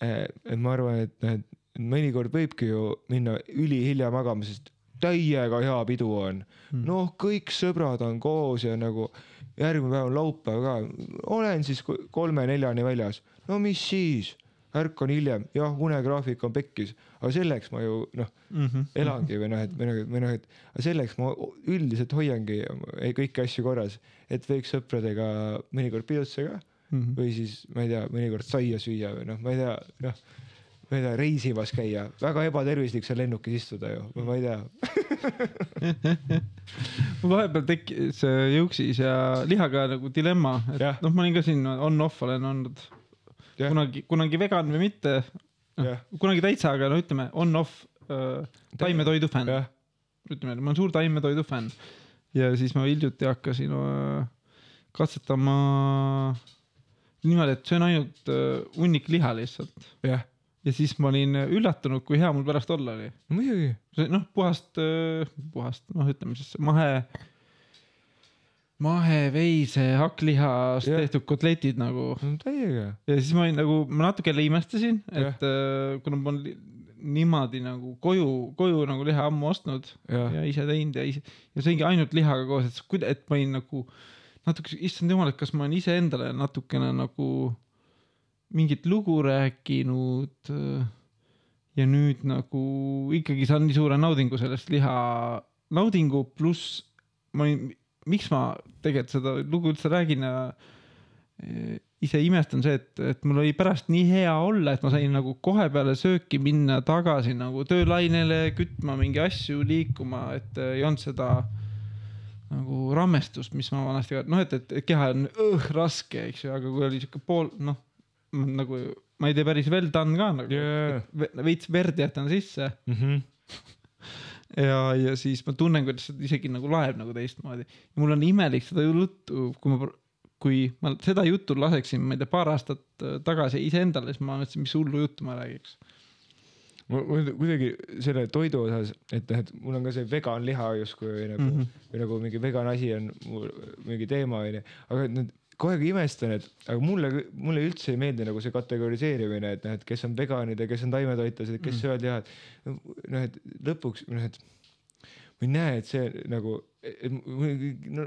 S2: et ma arvan, et noh, et mõnikord võibki ju minna ülihilja magama, sest täiega hea pidu on. noh, kõik sõbrad on koos ja nagu järgmine päev on laupäev ka, olen siis ko- kolme-neljani väljas, no mis siis, ärkan hiljem, jah, unegraafik on pekkis, aga selleks ma ju noh, elangi või noh, et või noh, või noh, et selleks ma üldiselt hoiangi kõiki asju korras, et võiks sõpradega mõnikord pidusse ka. Või siis ma ei tea, mõnikord saia süüa või noh, ma ei tea, noh, ma ei tea, reisimas käia, väga ebatervislik seal lennukis istuda ju, ma ei tea.
S1: mul vahepeal tekkis juuksis ja lihaga nagu dilemma, et noh, ma olin ka siin on-off olen olnud.
S2: Jah.
S1: kunagi, kunagi vegan või mitte,
S2: jah,
S1: kunagi täitsa, aga no ütleme on-off äh, taimetoidu fänn, ütleme, ma olen suur taimetoidu fänn. Ja siis ma hiljuti hakkasin äh, katsetama niimoodi, et söön ainult äh, hunnik liha lihtsalt.
S2: Jah,
S1: ja siis ma olin üllatunud, kui hea mul pärast olla oli.
S2: muidugi,
S1: noh, puhast, puhast noh, ütleme siis mahe, maheveise hakklihast
S2: Jah.
S1: tehtud kotletid nagu.
S2: Täiega,
S1: ja siis ma olin nagu, ma natuke jälle imestasin, et äh, kuna ma olen niimoodi nagu koju, koju nagu liha ammu ostnud
S2: jah,
S1: ja ise teinud ja ise ja sõingi ainult lihaga koos, et kuida-, et ma olin nagu natuke, issand jumal, et kas ma olen iseendale natukene nagu mingit lugu rääkinud äh, ja nüüd nagu ikkagi saan nii suure naudingu sellest liha, naudingu pluss ma olin, miks ma tegelikult seda lugu üldse räägin ja eh, ise imestan see, et, et mul oli pärast nii hea olla, et ma sain nagu kohe peale sööki minna tagasi nagu töölainele kütma mingi asju liikuma, et eh, ei olnud seda nagu rammestust, mis ma vanasti, noh, et, et keha on õh, raske, eks ju, aga kui oli sihuke pool, noh nagu ma ei tee päris well done ka nagu ve- veits verd jätan sisse ja, ja siis ma tunnen, kuidas isegi nagu laeb nagu teistmoodi. mul on imelik seda juttu, kui ma, kui ma seda juttu laseksin, ma ei tea, paar aastat äh, tagasi iseendale, siis ma mõtlesin, mis hullu juttu ma räägiks.
S2: mul kuidagi selle toidu osas, et noh, et mul on ka see vegan liha justkui nagu mm. -hmm. või nagu mingi vegan asi on mul mingi teema onju, aga nüüd kogu aeg imestan, et aga mulle, mulle üldse ei meeldi nagu see kategoriseerimine, et noh, et kes on veganid ja kes on taimetoitlased, kes mm. söövad liha, noh, et lõpuks noh, et ma ei näe, et see nagu,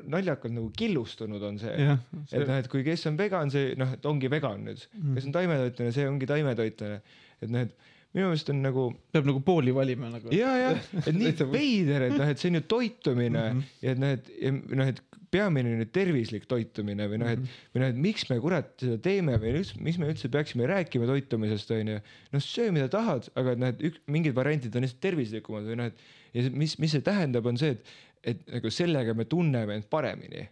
S2: naljakalt nagu killustunud on see
S1: jah,
S2: et noh, et kui kes on vegan, see noh, et ongi vegan nüüd,
S1: Mhm.
S2: kes on taimetoitlane, see ongi taimetoitlane, et noh, et minu meelest on nagu
S1: peab nagu pooli valima nagu.
S2: ja, ja, et nii veider, et noh, et see on ju toitumine mm
S1: Mhm.
S2: -hmm. ja et noh, et noh, et peamine on ju tervislik toitumine või noh, et või noh, et miks me kurat seda teeme või üldse, miks me üldse peaksime rääkima toitumisest onju. noh, söö mida tahad, aga et noh, et ük, mingid variandid on lihtsalt tervislikumad või noh, et ja mis, mis see tähendab, on see, et, et nagu sellega me tunneme end paremini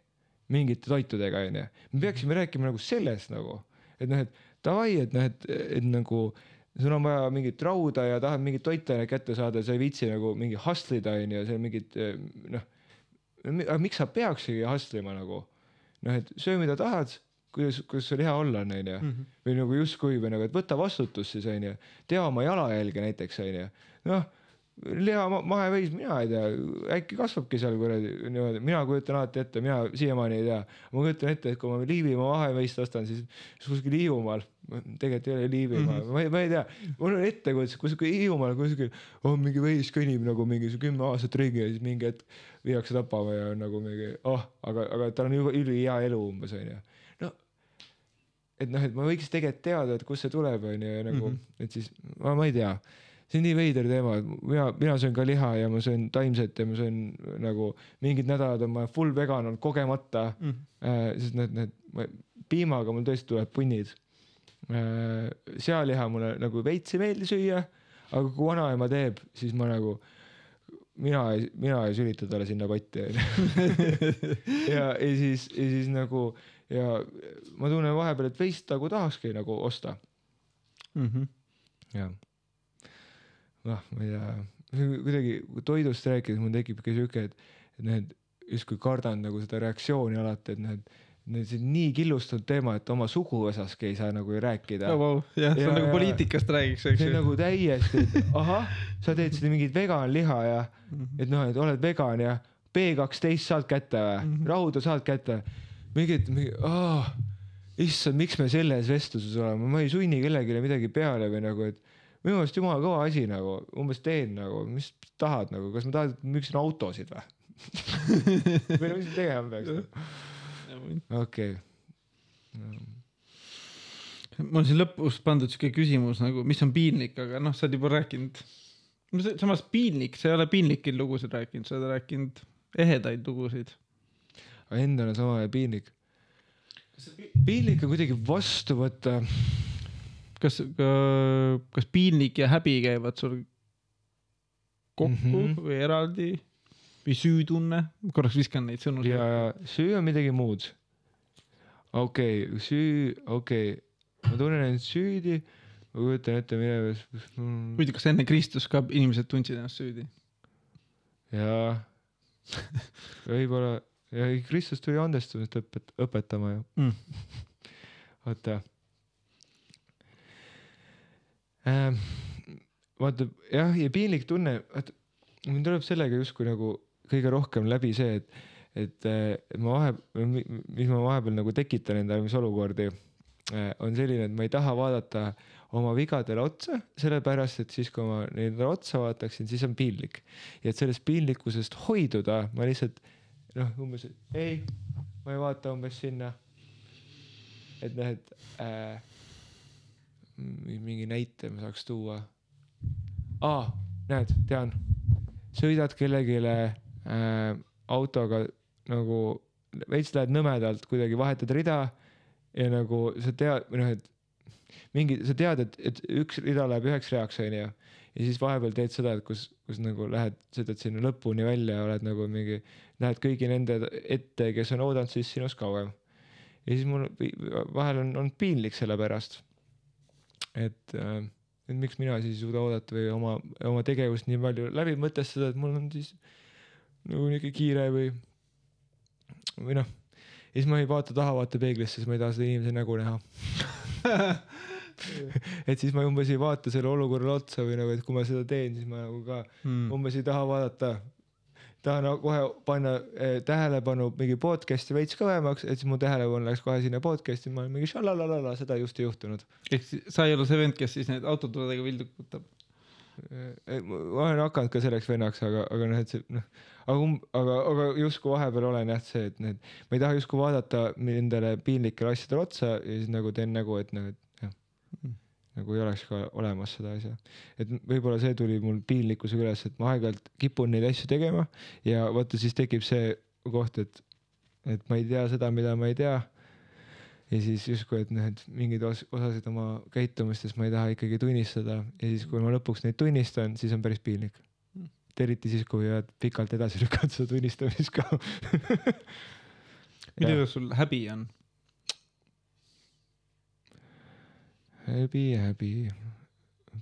S2: mingite toitudega onju. me peaksime rääkima nagu sellest nagu, et noh, et davai, et noh, et, et nagu sul on vaja mingit rauda ja tahad mingit toitainet kätte saada, sa ei viitsi nagu mingi hustle ida onju, seal mingid eh, noh, aga miks sa peaksidki hustle ima nagu? Noh, et söö mida tahad, kuidas, kuidas sul hea olla on onju
S1: Mhm.
S2: või nagu justkui või nagu, et võta vastutus siis onju, tea oma jalajälge näiteks onju, noh liha ma- maheveis, mina ei tea, äkki kasvabki seal kuradi niimoodi, mina kujutan alati ette, mina siiamaani ei tea. ma kujutan ette, et kui ma Liivimaa maheveist ostan, siis kuskil Hiiumaal, tegelikult ei ole Liivimaa mm, -hmm. ma ei, ma ei tea, mul on ettekujutus, kuskil Hiiumaal kuskil on mingi veis kõnnib nagu mingi kümme aastat ringi ja siis mingi hetk viiakse tapama ja nagu mingi oh, aga, aga tal on juba ülihea elu umbes onju. no et noh, et ma võiks tegelikult teada, et kust see tuleb onju ja nagu mm. -hmm. et siis ma, ma ei tea see on nii veider teema, et mina, mina söön ka liha ja ma söön taimset ja ma söön nagu mingid nädalad on ma full vegan olnud kogemata
S1: mm..
S2: äh,, sest need, need ma- piimaga mul tõesti tuleb punnid äh,. sealiha mulle nagu veits ei meeldi süüa, aga kui vanaema teeb, siis ma nagu, mina ei, mina ei sülita talle sinna potti onju. ja, ja siis, ja siis nagu ja ma tunnen vahepeal, et veist nagu tahakski nagu osta
S1: Mm -hmm.
S2: jah. noh, ma ei tea, kuidagi kui toidust rääkides mul tekibki siuke, et, et need justkui kardan nagu seda reaktsiooni alati, et need, need see on nii killustunud teema, et oma suguvõsaski ei saa nagu rääkida
S1: oh,. wow. jah, see
S2: Ja-
S1: on nagu
S2: ja-
S1: poliitikast räägiks, eks
S2: see on
S1: ju.
S2: nagu täiesti, et ahah, sa teed seda mingit veganliha ja
S1: Mhm.
S2: et noh, et oled vegan ja B12 saad kätte või mm. -hmm., rauda saad kätte. mingi, mingi, issand, miks me selles vestluses oleme, ma ei sunni kellelegi midagi peale või nagu, et minu meelest jumala kõva asi nagu, umbes teen nagu, mis tahad nagu, kas ma tahan, müüksin autosid või? või mis ma tegema peaks? okei.
S1: mul on siin lõpus pandud siuke küsimus nagu, mis on piinlik, aga noh, sa oled juba rääkinud. samas piinlik, sa ei ole piinlikke lugusid rääkinud, sa oled rääkinud ehedaid lugusid.
S2: Endal on sama piinlik. piinlik on kuidagi vastu võtta
S1: kas, kas piinlik ja häbi käivad sul kokku mm. -hmm. või eraldi või süütunne? korraks viskan neid sõnu.
S2: ja süü on midagi muud. okei okay,, süü, okei okay., ma tunnen end süüdi, ma kujutan ette minemas mm,.
S1: muidu, kas enne Kristust ka inimesed tundsid ennast süüdi?
S2: jaa, võib-olla, ja Kristus tuli andestumist õpet-, õpetama ju
S1: Mm.
S2: oota ähm,. vaata jah, ja piinlik tunne, vaata mul tuleb sellega justkui nagu kõige rohkem läbi see, et, et äh, ma vahe, mis ma vahepeal nagu tekitan endale, mis olukordi äh, on selline, et ma ei taha vaadata oma vigadele otsa, sellepärast et siis, kui ma neile otsa vaataksin, siis on piinlik. ja et sellest piinlikkusest hoiduda, ma lihtsalt noh, umbes ei, ma ei vaata umbes sinna. et noh, et äh, mingi näite ma saaks tuua. aa, näed, tean, sõidad kellelegi äh, autoga nagu veits lähed nõmedalt kuidagi vahetad rida ja nagu sa tead, või noh, et mingi, sa tead, et, et üks rida läheb üheks reaks, onju. ja siis vahepeal teed seda, et kus, kus nagu lähed, sõidad sinna lõpuni välja ja oled nagu mingi, näed kõigi nende ette, kes on oodanud siis sinust kauem. ja siis mul vahel on olnud piinlik selle pärast. Et äh,, et miks mina siis ei suuda oodata või oma, oma tegevust nii palju läbi mõtestada, et mul on siis nagu niuke kiire või, või noh. ja siis ma ei vaata taha, vaata peeglisse, sest ma ei taha seda inimese nägu näha. et siis ma umbes ei vaata selle olukorrale otsa või nagu, et kui ma seda teen, siis ma nagu ka
S1: Mm.
S2: umbes ei taha vaadata. Tahan kohe panna eh, tähelepanu mingi podcast'i veits kõvemaks, et siis mu tähelepanu läks kohe sinna podcast'i, ma olin mingi šalalalala, seda just ei juhtunud.
S1: ehk siis sa ei ole see vend, kes siis neid autotuledega vildu kutab.
S2: Eh, ma olen hakanud ka selleks vennaks, aga, aga noh, et see noh, aga um,, aga, aga justkui vahepeal olen jah see, et need, ma ei taha justkui vaadata nendele piinlikele asjadele otsa ja siis nagu teen nägu, et noh, et jah
S1: Mm.
S2: Nagu ei oleks ka olemas seda asja. et võib-olla see tuli mul piinlikkusega üles, et ma aeg-ajalt kipun neid asju tegema ja vaata siis tekib see koht, et, et ma ei tea seda, mida ma ei tea. ja siis justkui, et noh, et mingeid os- osasid oma käitumistest ma ei taha ikkagi tunnistada ja siis, kui ma lõpuks neid tunnistan, siis on päris piinlik. eriti siis, kui võivad pikalt edasi lükata seda tunnistamist ka.
S1: juures sul häbi on?
S2: häbi, häbi,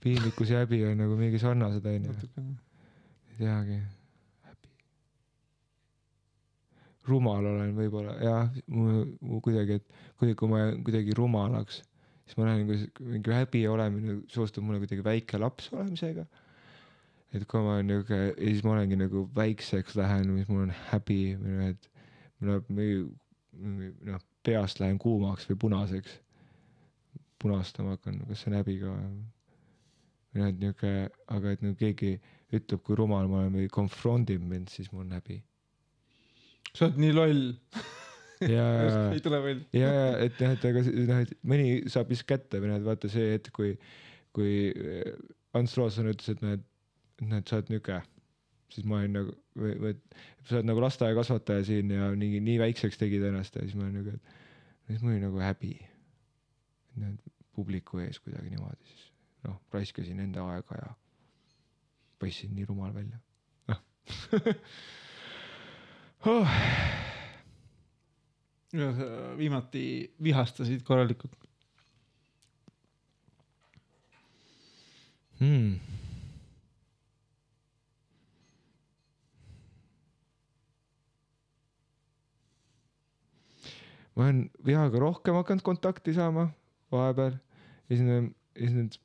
S2: piinlikkus ja häbi on nagu mingi sarnased onju, ei teagi. häbi. rumal olen võib-olla jah, mu kuidagi, et kuidagi, kui ma jään kuidagi rumalaks, siis ma näen, kuidas mingi häbi olemine seostub mulle kuidagi väike laps olemisega. et kui ma olen niuke ja siis ma olengi nagu väikseks lähen, siis mul on häbi või noh, et mul läheb noh, peast lähen kuumaks või punaseks. Punastama hakkan, kas see on häbi ka või? noh, et niuke, aga et nagu keegi ütleb, kui rumal ma olen või konfrondib mind, siis mul on häbi.
S1: sa oled nii loll
S2: ja, ja,
S1: ei tule välja
S2: ja, ja et noh, et aga noh, et mõni saab lihtsalt kätte või noh, et vaata see hetk, kui, kui eh, Ants Rootson ütles, et noh, et, noh, et sa oled niuke, siis ma olin nagu, või, või et sa oled nagu lasteaiakasvataja siin ja nii, nii väikseks tegid ennast ja siis ma olin nagu, et siis mul oli nagu häbi. Publiku ees kuidagi niimoodi siis noh, raiskasin enda aega ja paistsin nii rumal välja. noh oh.
S1: ja sa viimati vihastasid korralikult
S2: hmm.. ma olen vihaga rohkem hakanud kontakti saama vahepeal ja siis need, ja siis need.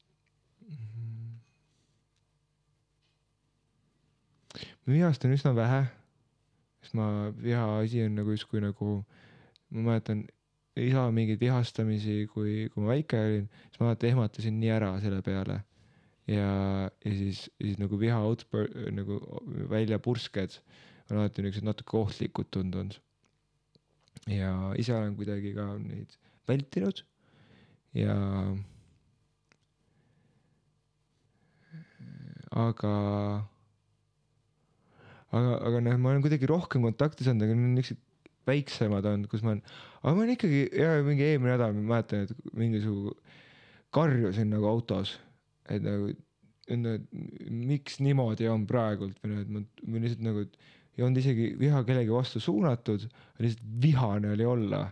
S2: ma vihastan üsna vähe, sest ma, viha asi on nagu justkui nagu, ma mäletan isa mingeid vihastamisi, kui, kui ma väike olin, siis ma alati ehmatasin nii ära selle peale ja, ja siis, siis nagu viha outbur-, nagu väljapursked on alati niisugused natuke ohtlikud tundunud. ja ise olen kuidagi ka neid vältinud ja aga, aga, aga noh, ma olen kuidagi rohkem kontakti saanud, aga on niisugused väiksemad olnud, kus ma olen, aga ma olen ikkagi ja mingi eelmine nädal ma mäletan, et mingisugune karjusin nagu autos, et nagu, noh, et miks niimoodi on praegult või noh, et ma, ma lihtsalt nagu ei olnud isegi viha kellegi vastu suunatud, lihtsalt vihane oli olla.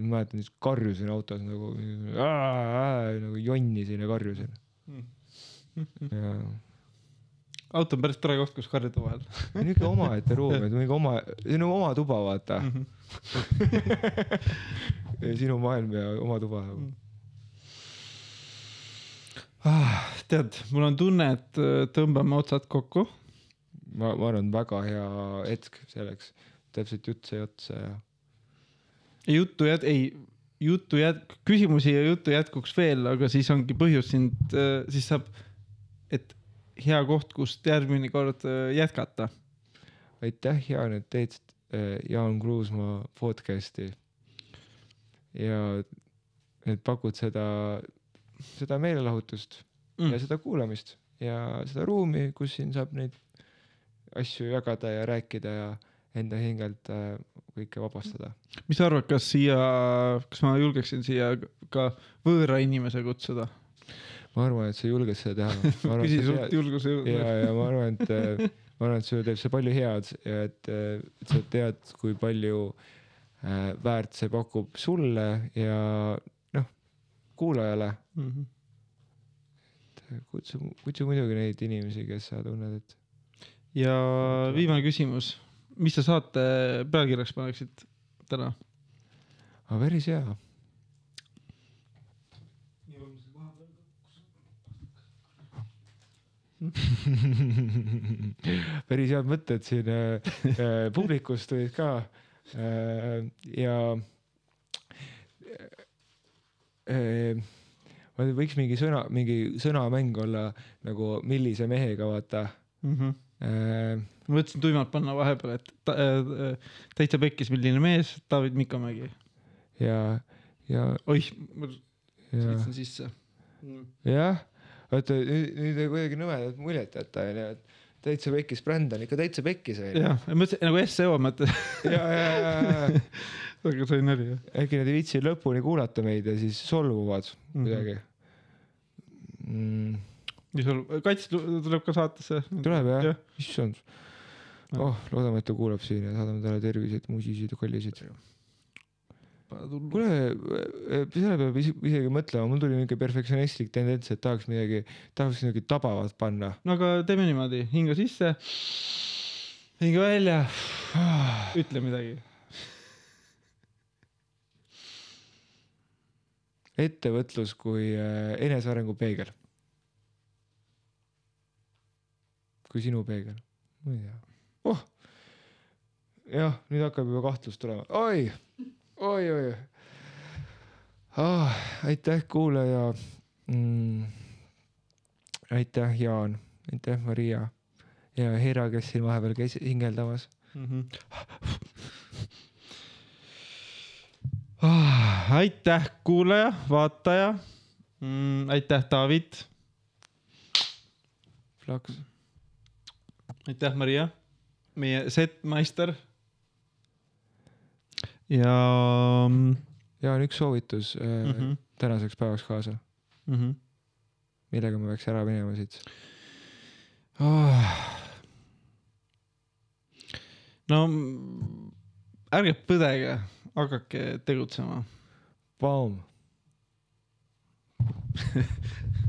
S2: Ma mäletan, siis karjusin autos nagu, nagu jonnisin ja karjusin ja
S1: auto on päris tore koht, kus karjuda vahel
S2: niisugune omaette ruum, et mingi oma, see on nagu oma tuba, vaata. sinu maailm ja oma tuba nagu.
S1: ah,. tead, mul on tunne, et äh, tõmbame otsad kokku.
S2: ma, ma arvan, väga hea hetk selleks, täpselt jutt sai otsa ja
S1: juttu jät-, ei, juttu jät-, küsimusi ja juttu jätkuks veel, aga siis ongi põhjus sind, siis saab, et hea koht, kust järgmine kord äh, jätkata.
S2: aitäh, Jaan, et teed äh, Jaan Kruusmaa podcast'i. ja et pakud seda, seda meelelahutust mm. ja seda kuulamist ja seda ruumi, kus siin saab neid asju jagada ja rääkida ja enda hingelt äh, kõike vabastada.
S1: mis sa arvad, kas siia, kas ma julgeksin siia ka võõra inimese kutsuda?
S2: ma arvan, et sa julged seda teha.
S1: küsi sult julguse
S2: ja,
S1: juurde.
S2: ja ma arvan, et äh, ma arvan, et sulle teeb see palju head ja et, et sa tead, kui palju äh, väärt see pakub sulle ja noh, kuulajale.
S1: Mhm.
S2: kutsu, kutsu muidugi neid inimesi, kes sa tunned, et
S1: ja viimane küsimus, mis sa saate pealkirjaks paneksid täna?
S2: aga päris hea. päris head mõtted siin äh, äh, publikust tulid ka äh, ja äh, võiks mingi sõna, mingi sõnamäng olla nagu millise mehega, vaata
S1: Mm -hmm.
S2: äh,.
S1: ma mõtlesin tuimalt panna vahepeal, et ta, äh, täitsa pekkis, milline mees, David Mikamägi.
S2: ja, ja,
S1: oih, ma
S2: ja,
S1: sõitsin sisse.
S2: jah, vaata nüüd te kuidagi nõmedat muljet jätta onju, et täitsa pekkis bränd on ikka täitsa pekkis onju.
S1: jah, mõtlesin nagu seo mõttes,
S2: ja, ja, ja, ja
S1: aga see oli nali jah.
S2: äkki nad ei viitsi lõpuni kuulata meid ja siis solvuvad kuidagi mm,.
S1: Mis sul, Kats tuleb ka saatesse.
S2: tuleb jah
S1: jah.?
S2: issand. oh, loodame, et ta kuulab siin ja saadame talle terviseid, musisid ja kallisid. kuule, selle peale peab isi- isegi mõtlema, mul tuli niuke perfektsionistlik tendents, et tahaks midagi, tahaks midagi tabavat panna.
S1: no aga teeme niimoodi, hinga sisse, hinga välja, ütle midagi.
S2: ettevõtlus kui äh, enesearengu peegel. Kui sinu peegel? ma ei tea. oh, jah, nüüd hakkab juba kahtlus tulema, oi, oi, oi ah,. aitäh, kuulaja mm,. aitäh, Jaan, aitäh, Maria ja Hera, kes siin vahepeal käis hingeldamas
S1: mm. -hmm. Ah, aitäh, kuulaja, vaataja mm,. aitäh, David.
S2: Flaks.
S1: Aitäh, Maria, meie setmeister. ja. mm,
S2: ja on üks soovitus äh, mm. -hmm. tänaseks päevaks kaasa,
S1: Mm -hmm.
S2: millega ma peaks ära minema siit.
S1: oh. no mm, ärge põdege, hakake tegutsema
S2: Paum.